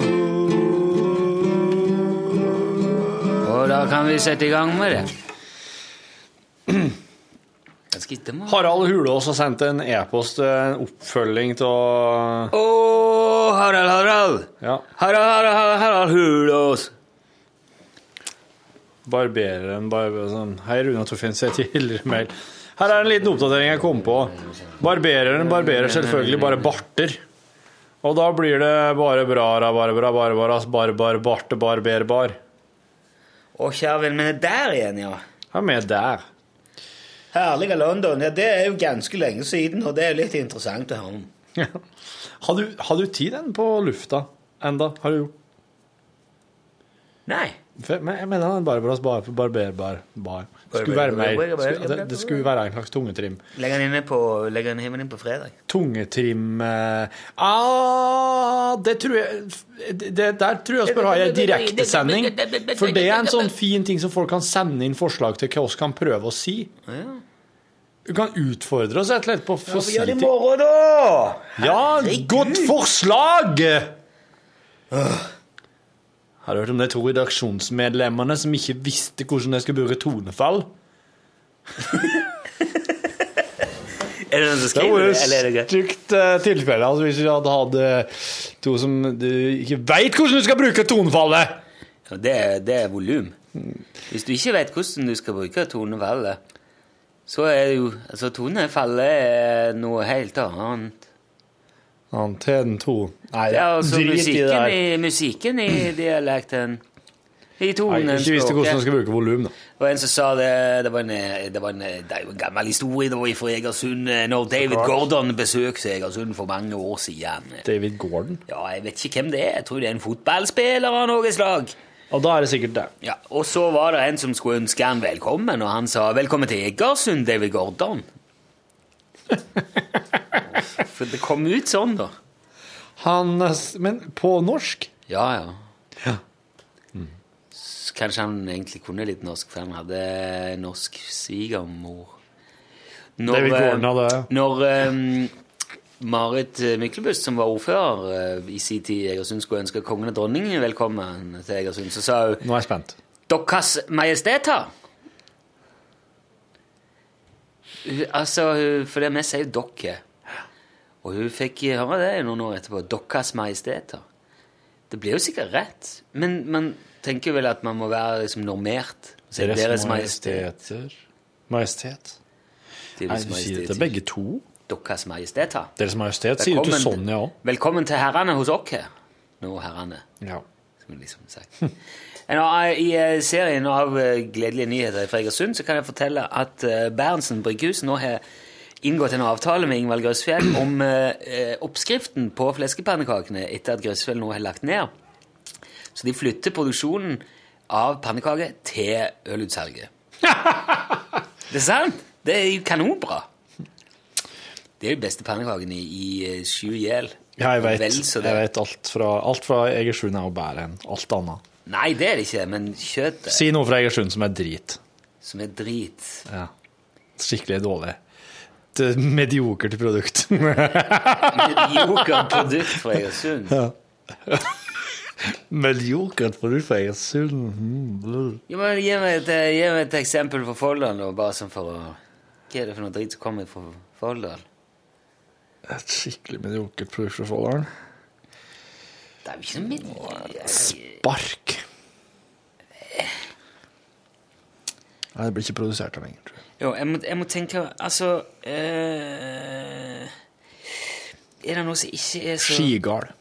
Og da kan vi sette i gang med det. Harald Hulås har sendt en e-post, en oppfølging til Å, Harald, Harald! ja, Harald, Harald, Harald Hulås! barbereren. Barber, sånn. Hei, Rune Torfinn, se tidligere mail. Her er en liten oppdatering jeg kom på. Barbereren barberer selvfølgelig bare barter. Og da blir det bare bra, Barbara, Barbaras, Barbar, barte, barber, bar. Å, kjære venn, men er der igjen, ja. Ja, vi er der. Herlige London. Ja, det er jo ganske lenge siden, og det er jo litt interessant å høre om. Har du, har du tid den på lufta enda? Har du gjort? Nei. For, men jeg mener han Barbaras bar, barberbar, bar. Det skulle være mer, skulle, det, det skulle være en slags tungetrim. Legg den på, legg den inn på fredag. Tungetrim eh, ah, Det tror jeg det, Der tror jeg spør har jeg direktesending. For det er en sånn fin ting som folk kan sende inn forslag til hva vi kan prøve å si. Du kan utfordre oss rett og slett på å si ting. morgen, da! Ja, godt forslag! Har du hørt om de to redaksjonsmedlemmene som ikke visste hvordan de skulle bruke tonefall? Er det noen som skriver det, eller er det greit? stygt uh, tilfelle. Altså, hvis vi hadde hatt eh, to som du ikke veit hvordan du skal bruke tonefallet! Ja, det, det er volum. Hvis du ikke vet hvordan du skal bruke tonefallet, så er det jo Altså, tonefallet er noe helt annet. Anteden to. Nei, Det er altså drit i det musikken i, musikken i dialekten. I Nei, tonen. ikke visste hvordan man skal bruke volum, da. Det var en som sa det Det, var en, det, var en, det jo en gammel historie da fra Egersund, når David. Gordon besøkte Egersund for mange år siden. David Gordon. Ja, jeg vet ikke hvem det er. Jeg tror det er en fotballspiller av noe slag. Og da er det sikkert det. Ja, Og så var det en som skulle ønske han velkommen, og han sa 'Velkommen til Egersund, David Gordon'. For det kom ut sånn, da. Han, eh, men på norsk? Ja, ja. Så Kanskje han egentlig kunne litt norsk, for han hadde norsk svigermor. Når, David eh, Gordon hadde Når um, Marit Myklebust, som var ordfører uh, i sin tid i Egersund, skulle ønske kongen og dronningen velkommen til Egersund, så sa hun Nå er jeg spent. Deres Majesteter. Hun- Altså, for det vi sier jo dere. Og hun fikk høre det noen år etterpå. Deres Majesteter. Det blir jo sikkert rett, men man tenker vel at man må være liksom normert. Så Deres Deres Majesteter Majestet? Nei, du sier det begge to. Deres Majesteter. Deres Majestet sier du til ja òg. Velkommen til herrene hos oss. Nå, herrene. Ja. Som liksom sagt. En I eh, serien av eh, gledelige nyheter fra Egersund så kan jeg fortelle at eh, Berntsen Brygghus nå har inngått en avtale med Ingvald Grøsfjell om eh, eh, oppskriften på fleskepannekakene etter at Grøsfjell nå har lagt ned. Så de flytter produksjonen av pannekaker til ølutsalget. det er sant! Det er jo kanonbra. Det er de beste pannekakene i, i eh, sju gjel. Ja, jeg vet, Vel det. jeg vet alt fra, alt fra Egersund er enn alt annet. Nei, det er det ikke, men kjøttet Si noe fra Egersund som er drit. som er drit. Ja. Skikkelig dårlig. Et eh, mediokert produkt. Mediokert produkt fra Egersund. mediokert produkt fra Egersund. Mm. ja, men gi, meg et, gi meg et eksempel fra Folldal, bare sånn for å Hva er det for noe drit som kommer fra Folldal? Et skikkelig mediokert produkt fra Folldalen. Det er jo ikke noe med Spark. Nei, det blir ikke produsert her lenger, tror jeg. Jo, jeg må, jeg må tenke Altså øh, Er det noe som ikke er så Skigard.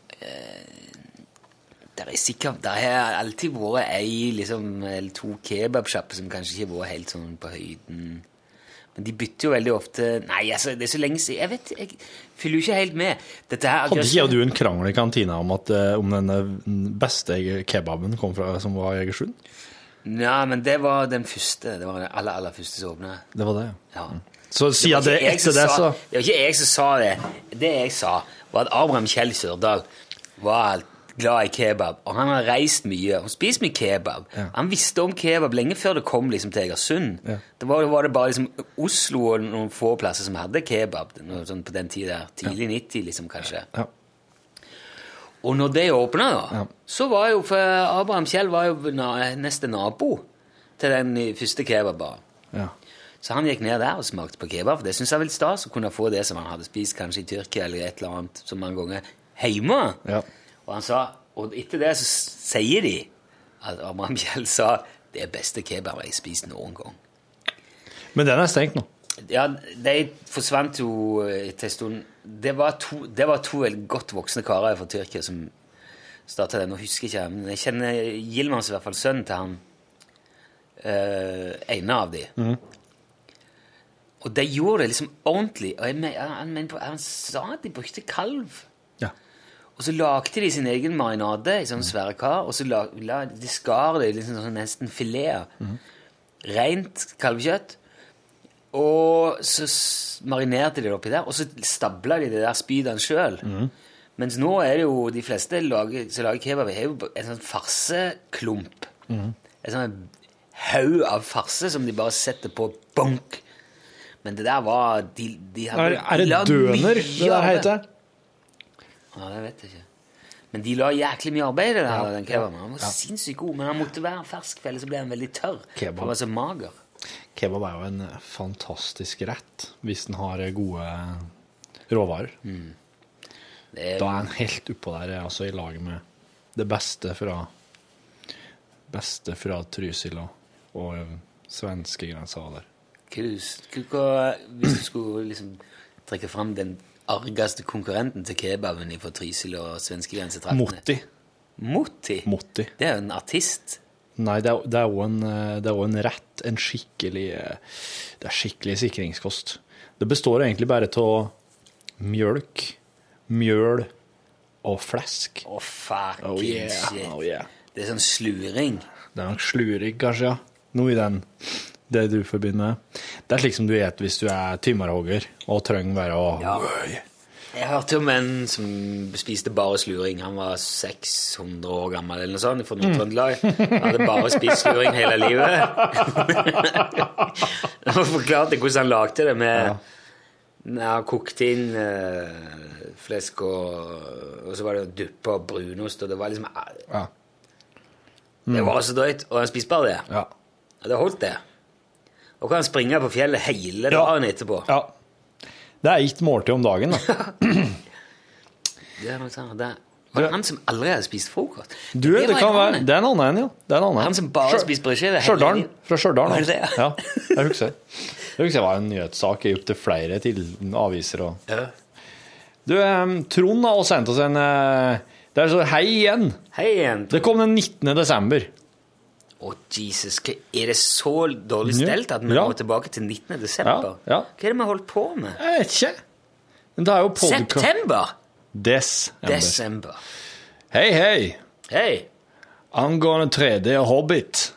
Det er sikkert Det har alltid vært ei liksom, eller to kebabsjapper som kanskje ikke har vært helt sånn på høyden. Men de bytter jo veldig ofte Nei, altså, det er så lenge siden Jeg vet, jeg fyller jo ikke helt med. Dette her Hadde ikke du en krangel i kantina om at eh, om den eh, beste kebaben kom fra, som var i Egersund? Nei, men det var den første. Det var den aller, aller første som åpna. Det var det, Ja. Så Det siden det etter det, så Det var ikke jeg som sa det. Det jeg sa, var at Abraham Kjell Sørdal var glad i kebab. Og han har reist mye og spist mye kebab. Ja. Han visste om kebab lenge før det kom liksom, til Egersund. Ja. Det var, var det bare liksom, Oslo og noen få plasser som hadde kebab noe sånn på den tida. Tidlig 90, liksom, kanskje. Ja. Og når det åpna, da, så var jo for Abraham Kjell var jo na neste nabo til den første kebabbaren. ja. Så han gikk ned der og smakte på kebab. for Det syntes jeg var litt stas å kunne få det som han hadde spist kanskje i Tyrkia eller et eller annet så mange ganger hjemme. Ja. Og han sa, og etter det så sier de at Abraham Kjell sa det er beste kebab jeg har spist noen gang. Men den er stengt nå. Ja, de forsvant jo etter en stund. Det var to, det var to godt voksne karer fra Tyrkia som starta den. Nå husker jeg ikke, men jeg kjenner Gilmans i hvert fall, sønnen til han uh, ene av de. Og de gjorde det liksom ordentlig. Og jeg, men- han, men han sa at de brukte kalv. Og så lagde de sin egen marinade i sånne svære kar, og så la, la, de skar det i liksom sånn nesten fileter. Rent kalvkjøtt. Og så marinerte de det oppi der, og så stabla de det der spydene sjøl. Mens nå er det jo de fleste lager, som lager kebab, har jo en sånn farseklump. En sånn haug av farse som de bare setter på bonk. Men det der var De, de hadde Er, er det døner det der heter? Ja, det vet jeg ikke. Men de la jæklig mye arbeid i det der, den kebaben. Han var sinnssykt god, men han måtte være fersk, for ellers så ble han veldig tørr. Kebab. Han var så mager. Kebab er jo en eh, fantastisk rett hvis den har eh, gode råvarer. Mm. er, Da er den helt oppå der, eh, altså i laget med det beste fra beste fra Trysil og, og eh, svenskegrensa der. Hva- Hvis du skulle liksom trekke fram den argeste konkurrenten til kebaben fra Trysil og svenskegrensetraktene? Motti. Motti? Motti. Det er jo en artist. Nei, det er, det er jo en, eh, det er en rett, en skikkelig eh, Det er skikkelig sikringskost. Det består egentlig bare av mjølk, mjøl og flesk. Å, fucking Oh yeah, shit. oh yeah. Det er sånn sluring. Det er nok sluring, kanskje, ja. Noe i den, det du forbinder. Det er slik som du spiser hvis du er tømmerhogger og trenger bare å Ja. Jeg hørte om en som spiste bare sluring. Han var 600 år gammel eller noe sånt fra Nord-Trøndelag. Han hadde bare spist sluring hele livet. Han forklarte hvordan han lagde det med ja. kokte inn eh, flesk og, og så var det duppe og brunost, og det var liksom Ja. Det var så drøyt, og han spiste bare det. Ja. Ja, Det holdt, det. Og kan springe på fjellet hele Ja. dagen etterpå. ja. Det er ett måltid om dagen, da. Det er noe sånn, det var det han som aldri hadde spist frokost? Du, det, det kan være, det er en annen en, ja. Det er en annen. Han som bare Stjø- spiser brødskive Stjørdal. Fra Stjørdal. Det altså. Ja, jeg husker. Jeg husker det var en nyhetssak i opptil flere til aviser. Og... Ja. Du, Trond har sendt oss en eh, Det er så Hei igjen! Hei igjen. Det kom den 19. desember. Å, Jesus, er det så dårlig stelt at vi Ja. må tilbake til 19. desember? Ja, ja. Hva er det vi har holdt på med? Jeg vet ikke. Men det er jo September? Desember. Desember. Hei, hei. Hei. Angående 3D og Hobbit.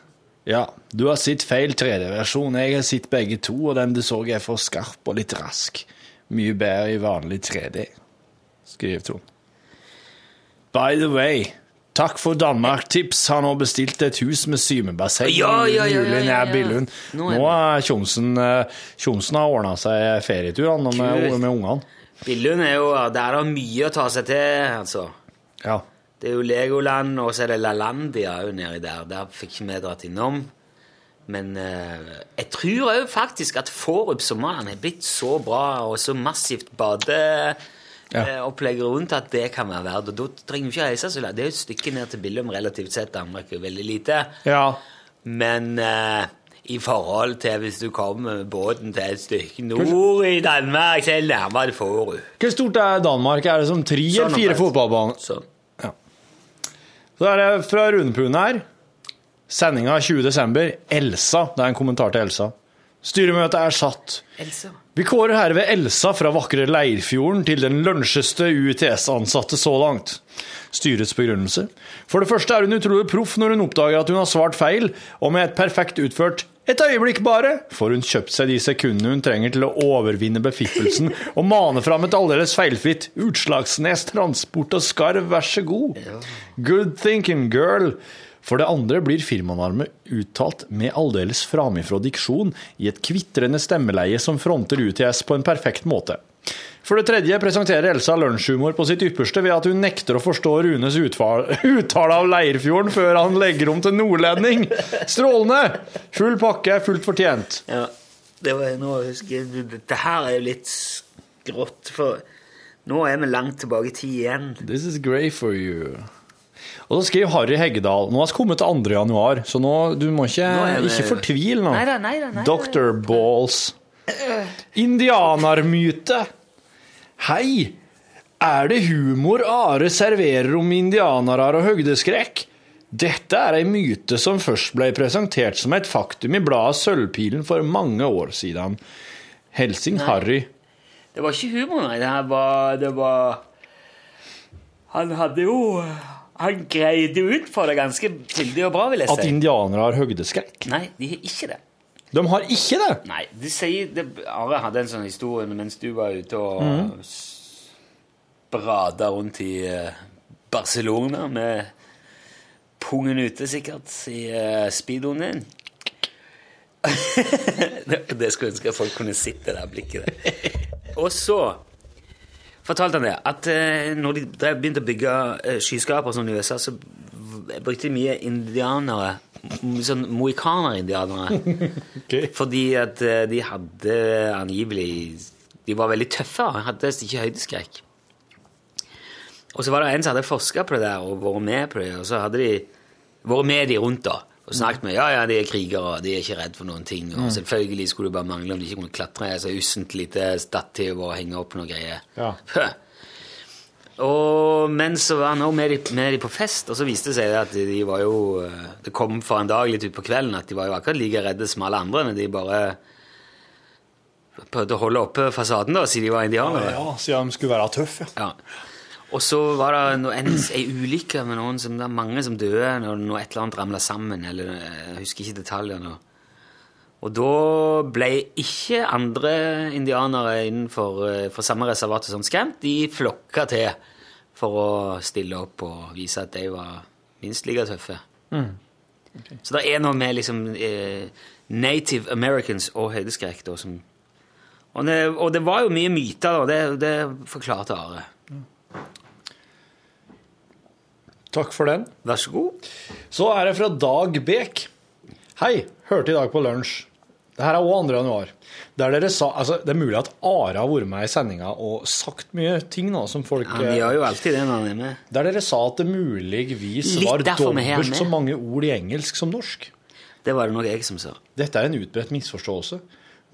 Ja, du har sett feil 3D-versjon. Jeg har sett begge to, og den du så er for skarp og litt rask. Mye bedre i vanlig 3D, skriver Trond. By the way, takk for Danmark-tips. Har nå bestilt et hus med symebasseng Ja, ja, ja, ja, ja, ja. Nå er Nå Tjomsen eh, har ordna seg ferietur han, med, med ungene. Billund er jo Der er det mye å ta seg til, altså. Ja. Det er jo Legoland, og så er det LaLandia òg nedi der. Der fikk vi dratt innom. Men eh, jeg tror òg faktisk at Forupsommeren er blitt så bra og så massivt badeopplegg rundt at det kan være verdt. Og da trenger du ikke reise så langt. Det er jo et stykke ned til Billum relativt sett. Danmark er veldig lite. ja. Men eh, i forhold til hvis du kommer med båten til et stykke nord i Danmark, så er det nærmere Forut. Hvor stort er Danmark? Er det som tre eller fire fotballbaner? Sånn. Så er det fra Runepune her. Sendinga 20. desember. Elsa. Det er en kommentar til Elsa. Styremøtet er satt. Elsa. Vi kårer herved Elsa fra vakre Leirfjorden til den lunsjeste UiTS-ansatte så langt. Styrets begrunnelse. For det første er hun utrolig proff når hun oppdager at hun har svart feil, og med et perfekt utført et øyeblikk bare får hun kjøpt seg de sekundene hun trenger til å overvinne befippelsen og mane fram et aldeles feilfritt Utslagsnes transport og skarv, vær så god. Good thinking, girl. For det andre blir firmanavnet uttalt med aldeles framifrå diksjon i et kvitrende stemmeleie som fronter UTS på en perfekt måte. For det tredje presenterer Elsa lunsjhumor på sitt ypperste ved at hun nekter å forstå Runes uttale av Leirfjorden før han legger om til nordlending. Strålende! Full pakke, fullt fortjent. Ja, det var nå Dette her er jo litt skrått, for nå er vi langt tilbake i tid igjen. This is great for you. Og så skriver Harry Heggedal Nå har vi kommet til 2. januar, så nå, du må ikke, ikke fortvile nå. Neida, neida, neida. Dr. Balls. Indianermyte. Hei! Er det humor Are serverer om indianere og høgdeskrekk? Dette er ei myte som først ble presentert som et faktum i bladet Sølvpilen for mange år siden. Helsing Harry. Det var ikke humor, nei. Det var, det var Han hadde jo Han greide ut for det ganske fyldig og bra, vil jeg si. At indianere har høydeskrekk? Nei, de har ikke det. De har ikke det! Nei, de sier det, Are hadde en sånn historie mens du var ute og mm. brada rundt i eh, Barcelona med pungen ute, sikkert, i uh, speedoen din. det, det skulle jeg ønske at folk kunne sitte der blikket der. Og så fortalte han det, at eh, når de drev, begynte å bygge uh, som sånn i USA, så brukte de mye indianere, sånn mohikaner-indianere. Fordi at eh, de hadde angivelig De var veldig tøffe, hadde ikke høydeskrekk. Og så var det en som hadde forska på det der og vært med på det, og så hadde de vært med de rundt da, og snakket med ja, ja, de er krigere, de er ikke redd for noen ting, og Mm. selvfølgelig skulle det bare mangle om de ikke kunne klatre så ussent lite stativ og henge opp noe greier. Ja. Og, men så var han også med de, med de på fest, og så viste det seg at de var jo eh, Det kom for en dag litt utpå kvelden at de var jo akkurat like redde som alle andre, men de bare prøvde å holde oppe fasaden, da, siden de var indianere. Ja, siden de skulle være tøffe. Ja. Og så var det en, ei ulykke med noen som, det er mange som døde når, når et eller annet ramla sammen. eller eh, Jeg husker ikke detaljene. Og da ble ikke andre indianere innenfor eh, for samme reservat som skremt. De flokka til for å stille opp og vise at de var minst like tøffe. Mm. Så det er noe med liksom eh, Native Americans og høydeskrekk da som og det, og det var jo mye myter, da. Det, det forklarte Are. Takk for den. Vær så god. Så er det fra Dag Bek. Hei, hørte i dag på lunsj. Det her er òg 2. januar. Der dere sa, altså Det er mulig at Are har vært med i sendinga og sagt mye ting nå som folk Han gjør jo alltid det når han er med. Der dere sa at det muligvis Litt var vi har dobbelt så mange ord i engelsk som norsk. Det var det nok jeg som sa. Dette er en utbredt misforståelse.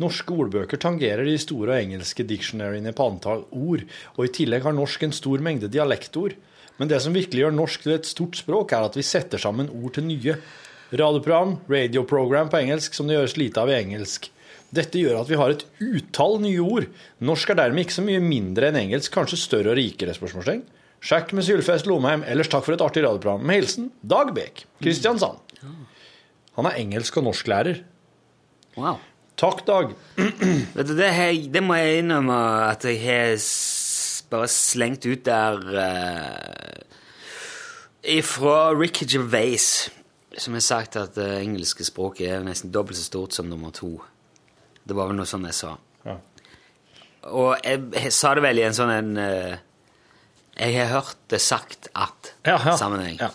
Norske ordbøker tangerer de store og engelske dictionaryene på antall ord, og i tillegg har norsk en stor mengde dialektord. Men det som virkelig gjør norsk til et stort språk, er at vi setter sammen ord til nye. Radioprogram, radioprogram på engelsk, som det gjøres lite av i engelsk. Dette gjør at vi har et utall nye ord. Norsk er dermed ikke så mye mindre enn engelsk, kanskje større og rikere? spørsmålstegn. Sjekk med Sylfest Lomheim. Ellers takk for et artig radioprogram. Med hilsen Dag Bek, Kristiansand. Han er engelsk- og norsklærer. Wow. Takk, Dag. Vet du, det, har det må jeg innrømme at jeg har bare slengt ut der uh, Fra Ricky Gervais, som har sagt at det engelske språket er nesten dobbelt så stort som nummer to. Det var vel noe sånn jeg sa. Ja. Og jeg, jeg sa det vel i en sånn en uh, Jeg har hørt det sagt at Ja, ja. Ja.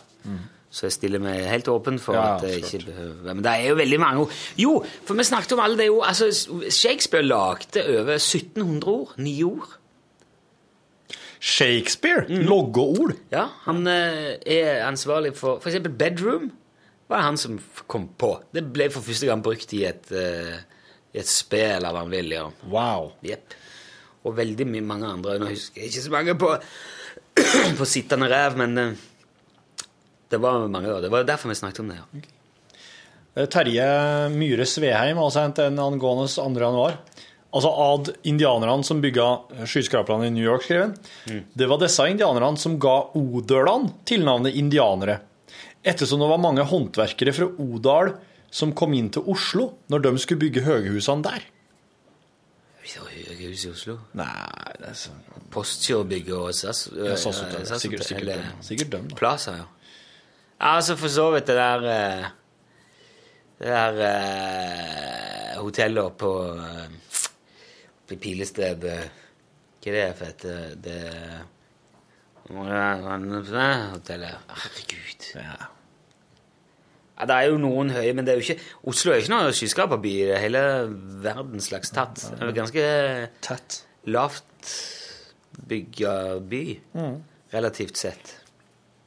Så jeg stiller meg helt åpen for at det ikke behøver Men det er jo veldig mange ord. Jo, for vi snakket om alle det jo altså, Shakespeare lagde over 1700 ord. Nye ord. Shakespeare. Mm. ord. Ja, Han eh, er ansvarlig for eksempel bedroom var det han som kom på. Det ble for første gang brukt i et, uh, i et spill av han vil. Wow. Jepp. Og veldig mye mange andre. Nå husker jeg ikke så mange på, på sittende rev, men uh, det var mange. år. Det var derfor vi snakket om det. ja. Okay. Terje Myhre Sveheim har sendt en angående 2. januar. Altså ad indianerne som bygga skyskraperne i New York, skrev han. Det var disse indianerne som ga odølene tilnavnet indianere. Ettersom det var mange håndverkere fra Odal som kom inn til Oslo når de skulle bygge høghusene der. Høyhus i Oslo. Nei, det er så... Postgirobygget og SAS. Ja, SAS Hotel. SAS Sikkert- sikkert eller. Sikkert dem, da. Plaza, ja. Altså, for så vidt det der eh, Det der eh, hotellet på eh, Pilested eh, Hva er det for et eh, Det Hotellet Herregud. Ja. Ja, det er jo noen høye, men det er jo ikke Oslo er jo ikke noe skyskraperby hele verden slags tatt. Det er ganske Tatt. lavt bygga by, Mm. relativt sett.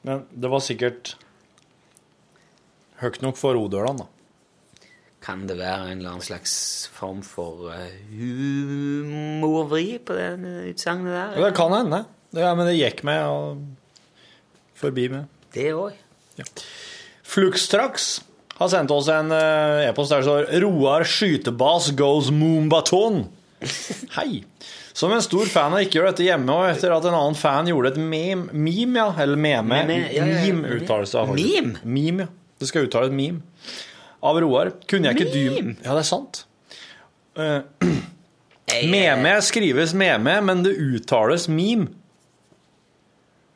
Men det var sikkert høyt nok for odørene, da. Kan det være en eller annen slags form for eh, humorvri på det utsagnet der? Ja, det kan hende. Ja, men det gikk meg og forbi meg. Det òg. Fluxtrax har sendt oss en eh, e-post der det står 'Roar skytebas goes moombaton'. Hei. Som en stor fan av Ikke gjør dette hjemme, og etter at en annen fan gjorde et meme, meme ja, eller meme Meme, ja, ja, ja. Meme uttales det faktisk. Meme? Meme, ja. Det skal uttales meme. Av Roar. Kunne jeg ikke dy? Ja, det er sant. Uh, meme skrives meme, men det uttales meme.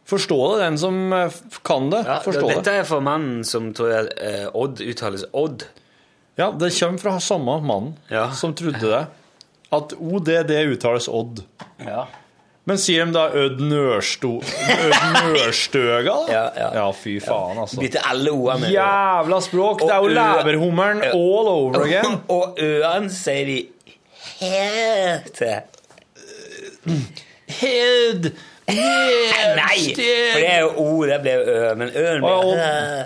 Forstå det, den som eh, kan det. Ja, Forstå dette det. er for mannen som tror jeg eh, Odd uttales Odd. Ja, det kommer fra samme mannen Ja. som trodde det. At ODD uttales Odd. Ja. Men sier de da Ød Nørstøga, da? Ja, ja. ja, fy faen, altså. Bytte alle ordene. Jævla språk! Det er jo leverhummeren all over again. Og ø-en sier de helt til. Hed Nei! For det er jo O, det blir jo ø, men ø-en blir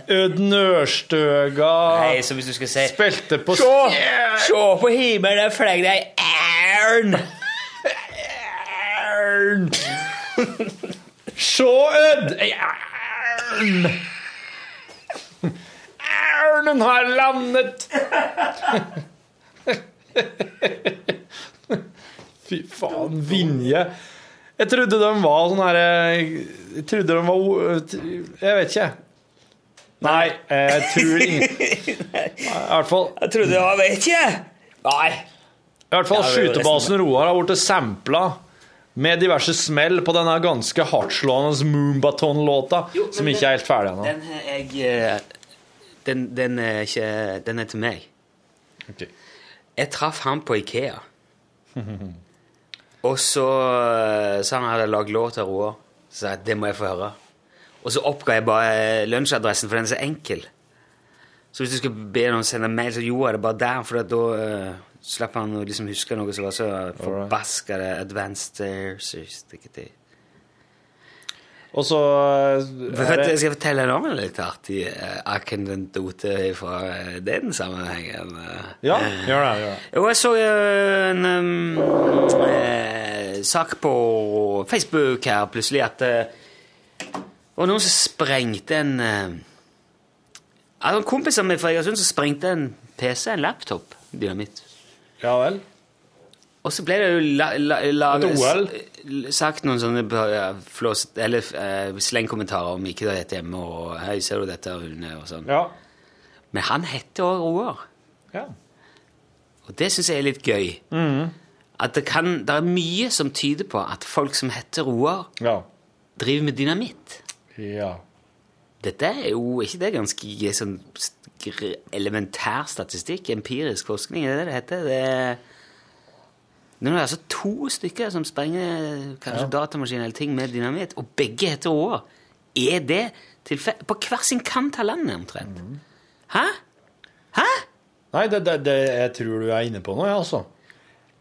Ødnørstøga Ød Nørstøga Nei, så hvis du skal si Spilte på Se, se på himmelen, det det ei ærn! Ørn! Sjå, Ød! Ei ørn! Ørnen har landet! Fy faen, Vinje. Jeg trodde de var sånn herre Jeg trodde de var Jeg vet ikke. Nei, jeg tror ingen I hvert fall Jeg trodde jeg vet ikke! Nei. I hvert fall skytebasen Roar har blitt sampla med diverse smell på denne ganske hardtslående Moonbaton-låta, som ikke er helt ferdig ennå. Den jeg eh, den, den er ikke Den er til meg. Okay. Jeg traff han på Ikea. Og så eh, sa han han hadde lagd låt av Roar. Så sa jeg det må jeg få høre. Og så oppga jeg bare eh, lunsjadressen, for den er så enkel. Så hvis du skal be noen sende mail, så jo, er det bare der, for da uh, slipper han å liksom huske noe som var så forbaska advanced uh. Og så det... Skal jeg fortelle fortelle en litt artig uh, anekdote fra uh, den sammenhengen. eh. Ja, gjør det. gjør det. Jo, jeg så eh, en um, eh, sak på Facebook her plutselig at eh, det var noen som sprengte en, Altså, en kompis av meg fra Egersund så sprengte en PC, en laptop, dynamitt. Ja vel? Og så ble det jo la, la, la, sagt noen sånne flås, eller uh, slengkommentarer om ikke det heter hjemme, og hei, ser du dette, Rune, og sånn. Ja. Men han heter også Roar. Ja. Og det syns jeg er litt gøy. At det, kan, det er mye som tyder på at folk som heter Roar, Ja. driver med dynamitt. ja. Dette er jo ikke det ganske sånn elementær statistikk, empirisk forskning, er det det heter? Det er, nå er altså to stykker som sprenger kanskje datamaskiner eller ting med dynamitt, og begge heter Roar. Er det tilfeldig? På hver sin kant av landet, omtrent. Hæ? Hæ? Nei, det, det, det jeg tror du er inne på noe, ja, altså.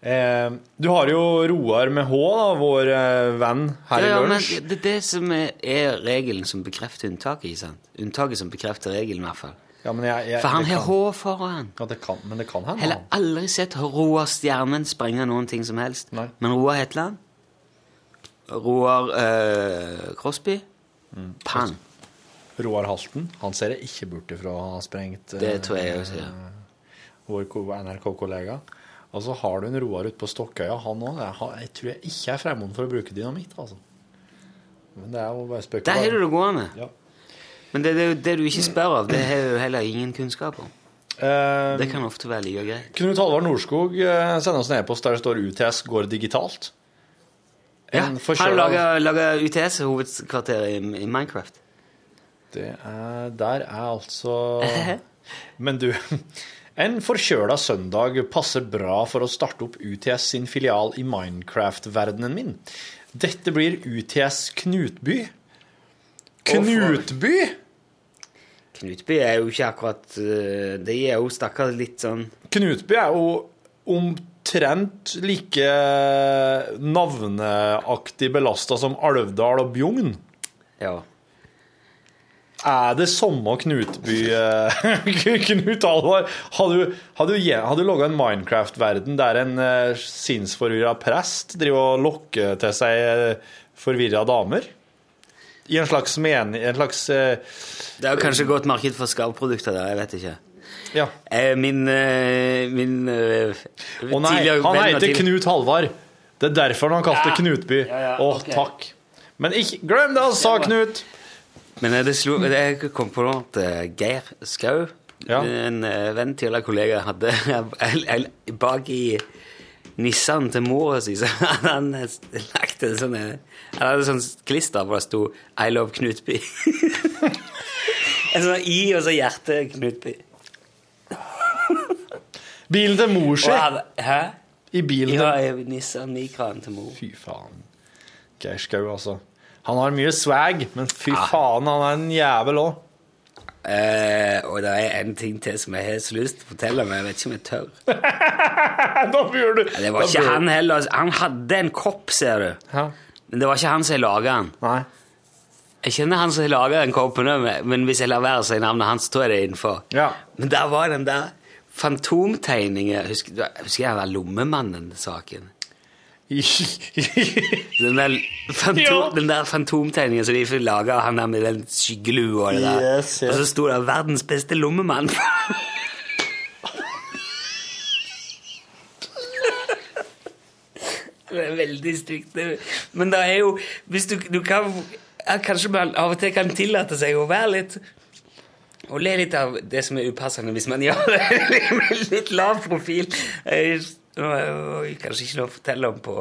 Eh, du har jo Roar med H, da, vår eh, venn her Ja, ja, i men lunsj. det er det som er, er regelen som bekrefter unntaket, ikke sant? Unntaket som bekrefter regelen, i hvert fall. Ja, men jeg, jeg, For han har H foran. Ja, det kan, men det kan hende. Heller han. aldri sett Roar Stjernen sprenge noen ting som helst. Nei. Men Roar Hetland Roar eh, Crosby Mm. Pang. Roar Halten. Han ser jeg ikke bort ifra å ha sprengt eh, Det tror jeg også, ja. vår NRK-kollega. Og så har du en Roar ute på Stokkøya, han òg. Jeg, jeg tror jeg ikke er fremmed for å bruke dynamitt, altså. Men det er jo bare spøk. Der har du det gående. Ja. Men det, det, det du ikke spør av, det har du heller ingen kunnskap om. Eh, Det kan ofte være like greit. Knut Halvard Norskog eh, sender oss en e-post der det står UTS går digitalt. Ja, han lager, lager UTS, hovedkvarteret i, i Minecraft. Det er, der er altså Men du, en forkjøla søndag passer bra for å starte opp UTS sin filial i Minecraft-verdenen min. Dette blir UTS Knutby. Knutby? Knutby er jo ikke akkurat eh, De er jo stakkars litt sånn Knutby er jo omtrent like navneaktig belasta som Alvdal og Bjugn. Ja. Er det samme Knutby eh, Knut Alvar, har du, har du, du laga en Minecraft-verden der en uh, sinnsforvirra prest driver og lokker til seg uh, forvirra damer? I en slags mening En slags uh, Det er jo kanskje godt marked for skarvprodukter der, jeg vet ikke. Ja. Eh, Min, eh, min uh, Å nei, han heter Knut Halvard. Det er derfor han kalte Ja. Knutby. Ja, ja, Å, ok. takk. Men ikke glem det han sa, Knut! Men eh, det slo, jeg kom på at eh, Geir Skau, Ja. en eh, venn til eller kollega, hadde bak i Nissan til mora si, så hadde han lagt en sånn Han hadde sånn klister hvor det sto 'I love Knutby'. en sånn i og så hjerte Knutby. Bilen til mor si. Hæ? I bilen Ja, til i Nissan Micraen til mor. Fy faen. Geir Skau, altså. Han har mye swag, men fy Ja. faen, han er en jævel òg. Eh, og det er en ting til som jeg har så lyst til å fortelle, men jeg vet ikke om jeg tør. Da bør du Det var ikke han heller. Han hadde en kopp, ser du. Ja. Men det var ikke han som laga den. Nei. Jeg kjenner han som laga den koppen, men hvis jeg lar være å si navnet hans, tror jeg det er innenfor. Ja. Men der var den der fantomtegningen Husker, husker jeg var Lommemannen-saken? Den der, fantom, Ja. der fantomtegningen som de laga av han der med den skyggelua og det der. Yes, yes. Og så sto det 'Verdens beste lommemann'. Det er veldig stygt. Men det er jo Hvis du, du kan Kanskje man av og til kan tillate seg å være litt Å le litt av det som er upassende hvis man gjør det med litt lav profil. Jeg, nå er det kanskje ikke noe å fortelle om på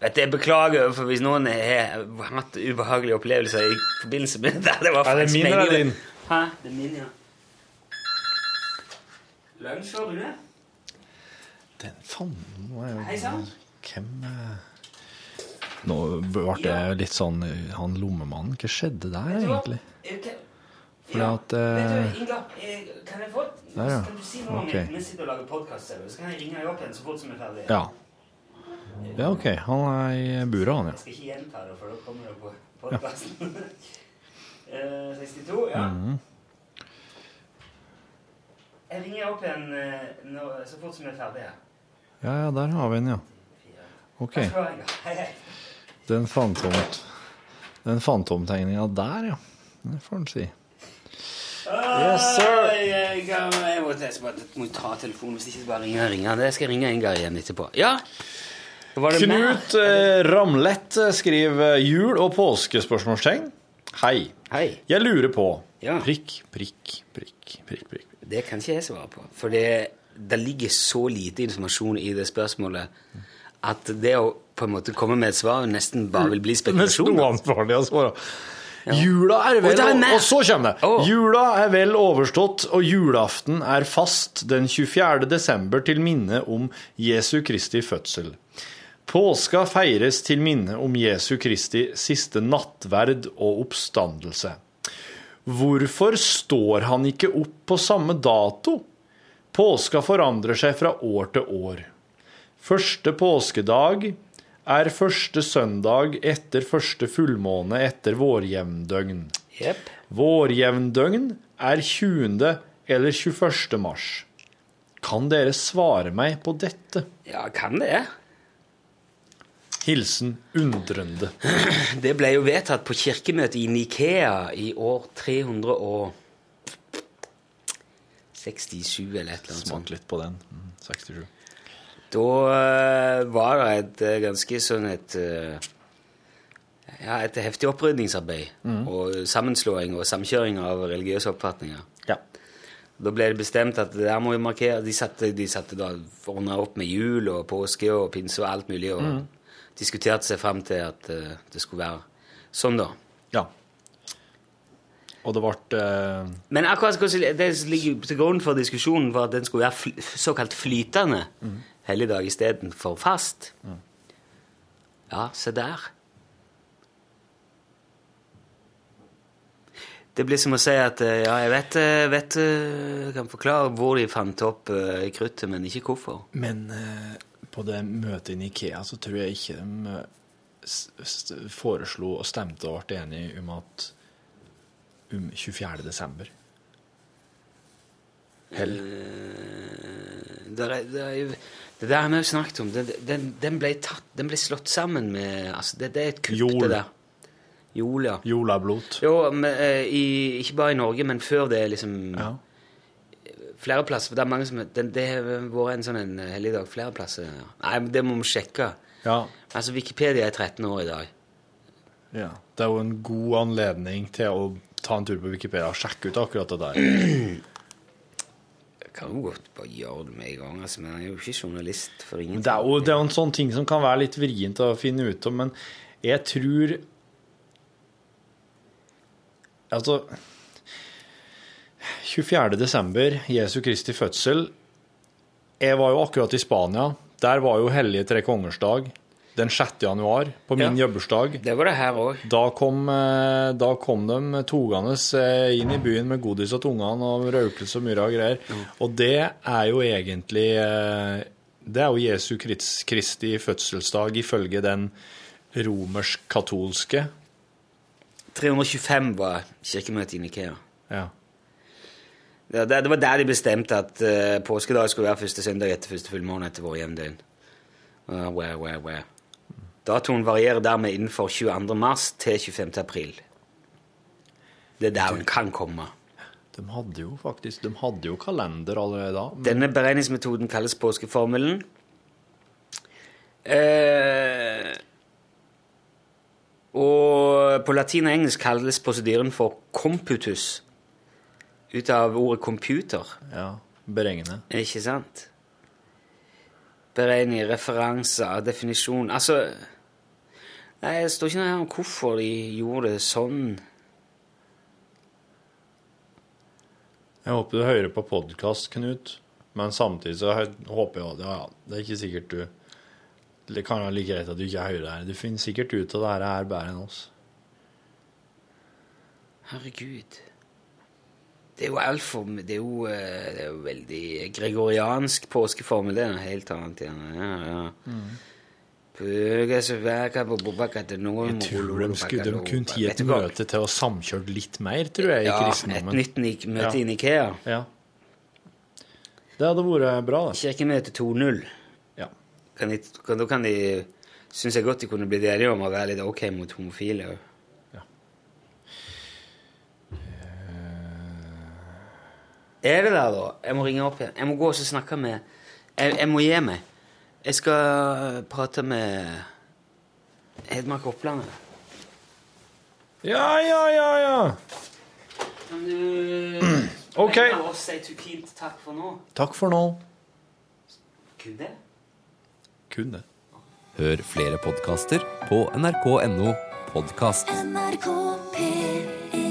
vet du, Jeg beklager for hvis noen har hatt ubehagelige opplevelser i forbindelse med det. det var Er det min eller din? Hæ? Det er min, ja. Lunsj, var du det? Den faen må jo- Hei sann. Hvem eh, Nå ble det litt sånn eh, Han lommemannen, hva skjedde der egentlig? Fordi at Vet eh, du, Inga, eh, kan jeg få Der, ja. Kan du si noe om Ok. det? Vi sitter og lager podkast, så kan jeg ringe deg opp igjen så fort som er ferdig? Ja. Ja, OK. Han er i buret, han, ja. Jeg skal ikke gjenta det, for da kommer det på podkasten. 62, ja. Mhm. Jeg ringer opp igjen eh, så fort som jeg er ferdig. ja. Ja, ja, der har vi den, ja. OK. Du Den fantomtegninga der, ja. Det får en si. Yes, sir. Jeg, jeg, jeg, må, jeg må, ta telefonen hvis ikke bare ringer ringer. Det skal jeg ringe en gang igjen etterpå. Ja? Knut eh, Ramlett eh, skriver jul- og påskespørsmålstegn. Hei. Hei. Jeg lurer på Ja. Prikk, prikk, prikk, prikk, prikk. Det kan ikke jeg svare på. For det, det ligger så lite informasjon i det spørsmålet at det å på en måte komme med et svar nesten bare vil bli Nesten spekulasjon. uansvarlig å svare. Jula er vel Og er. Og så kommer det. Oh. Jula er vel overstått, og julaften er fast den 24. desember til minne om Jesu Kristi fødsel. Påska feires til minne om Jesu Kristi siste nattverd og oppstandelse. Hvorfor står han ikke opp på samme dato? Påska forandrer seg fra år til år. Første påskedag er første søndag etter første fullmåne etter vårjevndøgn. Yep. Vårjevndøgn er 20. eller 21. mars. Kan dere svare meg på dette? Ja, kan det? Hilsen undrende. Det ble jo vedtatt på kirkemøtet i Nikea i år 367 eller et eller annet. Smak litt på den. Mm, 67. Da eh, var det et eh, ganske sånn et eh, ja, et heftig opprydningsarbeid og sammenslåing og samkjøring av religiøse oppfatninger. Ja. Da ble det bestemt at det der må vi markere De satte, de satte da ordna opp med jul og påske og pinse og alt mulig, og diskuterte seg fram til at det skulle være sånn, da. ja. Og det ble uh... Men akkurat det ligger til grunn for diskusjonen var at den skulle være fly, såkalt flytende helligdag istedenfor fast. Ja, se der. Det blir som å si at eh, ja, jeg vet, eh, vet eh, jeg kan forklare hvor de fant opp eh, kruttet, men ikke hvorfor. Men eh, på det møtet i Ikea så tror jeg ikke de eh, foreslo og stemte og ble enige om at om 24. desember. Hell. Det, er, det, er, det der har vi jo snakket om. Den, den, den, ble tatt, den ble slått sammen med altså, det, det er et kupp, Jol. det der. Jol, ja. Jolablot. Jo, men, eh, i, ikke bare i Norge, men før det liksom Ja. Flere plasser. for Det er mange som Det, det har vært en sånn en helligdag flere plasser. Nei, men det må vi sjekke. Ja. Altså, Wikipedia er 13 år i dag. ja. Det er jo en god anledning til å ta en tur på Wikipedia og sjekke ut akkurat det der. Kan jo godt bare gjøre det med en gang, altså, men jeg er jo ikke journalist for ingenting. Det er, jo, det er en sånn ting som kan være litt vrient å finne ut om, men jeg tror Altså 24. desember, Jesu Kristi fødsel. Jeg var jo akkurat i Spania. Der var jo hellige tre kongers dag den 6. januar, på min Ja. jobbursdag. Det var det her òg. Da kom, eh, da kom de togende eh, inn i byen med godis og tungene og røkelse og mye greier. greier. Og det er jo egentlig eh, Det er jo Jesu Kristi fødselsdag ifølge den romersk-katolske. 325 var kirkemøtet i Nikea. Ja. Det, det, var der de bestemte at eh, påskedag skulle være første søndag etter første fullmåne etter vår jevndøgn. Uh, where, where, where. Datoen varierer dermed innenfor 22. mars til 25. april. Det er der hun kan komme. De hadde jo faktisk De hadde jo kalender allerede da. men- Denne beregningsmetoden kalles påskeformelen. Eh, og på latin og engelsk kalles prosedyren for computus. Ut av ordet computer. Ja, Beregne. Ikke sant? Beregning, referanser, definisjon Altså Nei, Det står ikke noe her om hvorfor de gjorde det sånn. Jeg håper du hører på podkast, Knut. Men samtidig så håper jeg ja, ja, det er ikke sikkert du Det kan være like greit at du ikke hører det her. Du finner sikkert ut av det her er bedre enn oss. Herregud. Det er jo altfor Det eh, det er jo veldig gregoriansk påskeformel. Det er noe helt annet igjen. Ja, ja. Bøger Jeg tror de, skulle, de kunne gi et møte til å samkjøre litt mer, tror jeg, i Ja, et nytt møte Ja. i Ikea. Ja. Det hadde vært bra, det. Kirkemøte 2.0. Ja. Kan de, kan, da kan de Syns jeg godt de kunne blitt enige om å være litt ok mot homofile òg. Er det der, da? Jeg må ringe opp igjen. Jeg må gå og snakke med Jeg, jeg må gi meg. Jeg skal prate med Hedmark Opplandet. Ja, ja, ja, ja. Kan du Ok. oss si takk for nå? Takk for nå. Kun det? Kun det. Hør flere podkaster på nrk.no podkast. NRK P1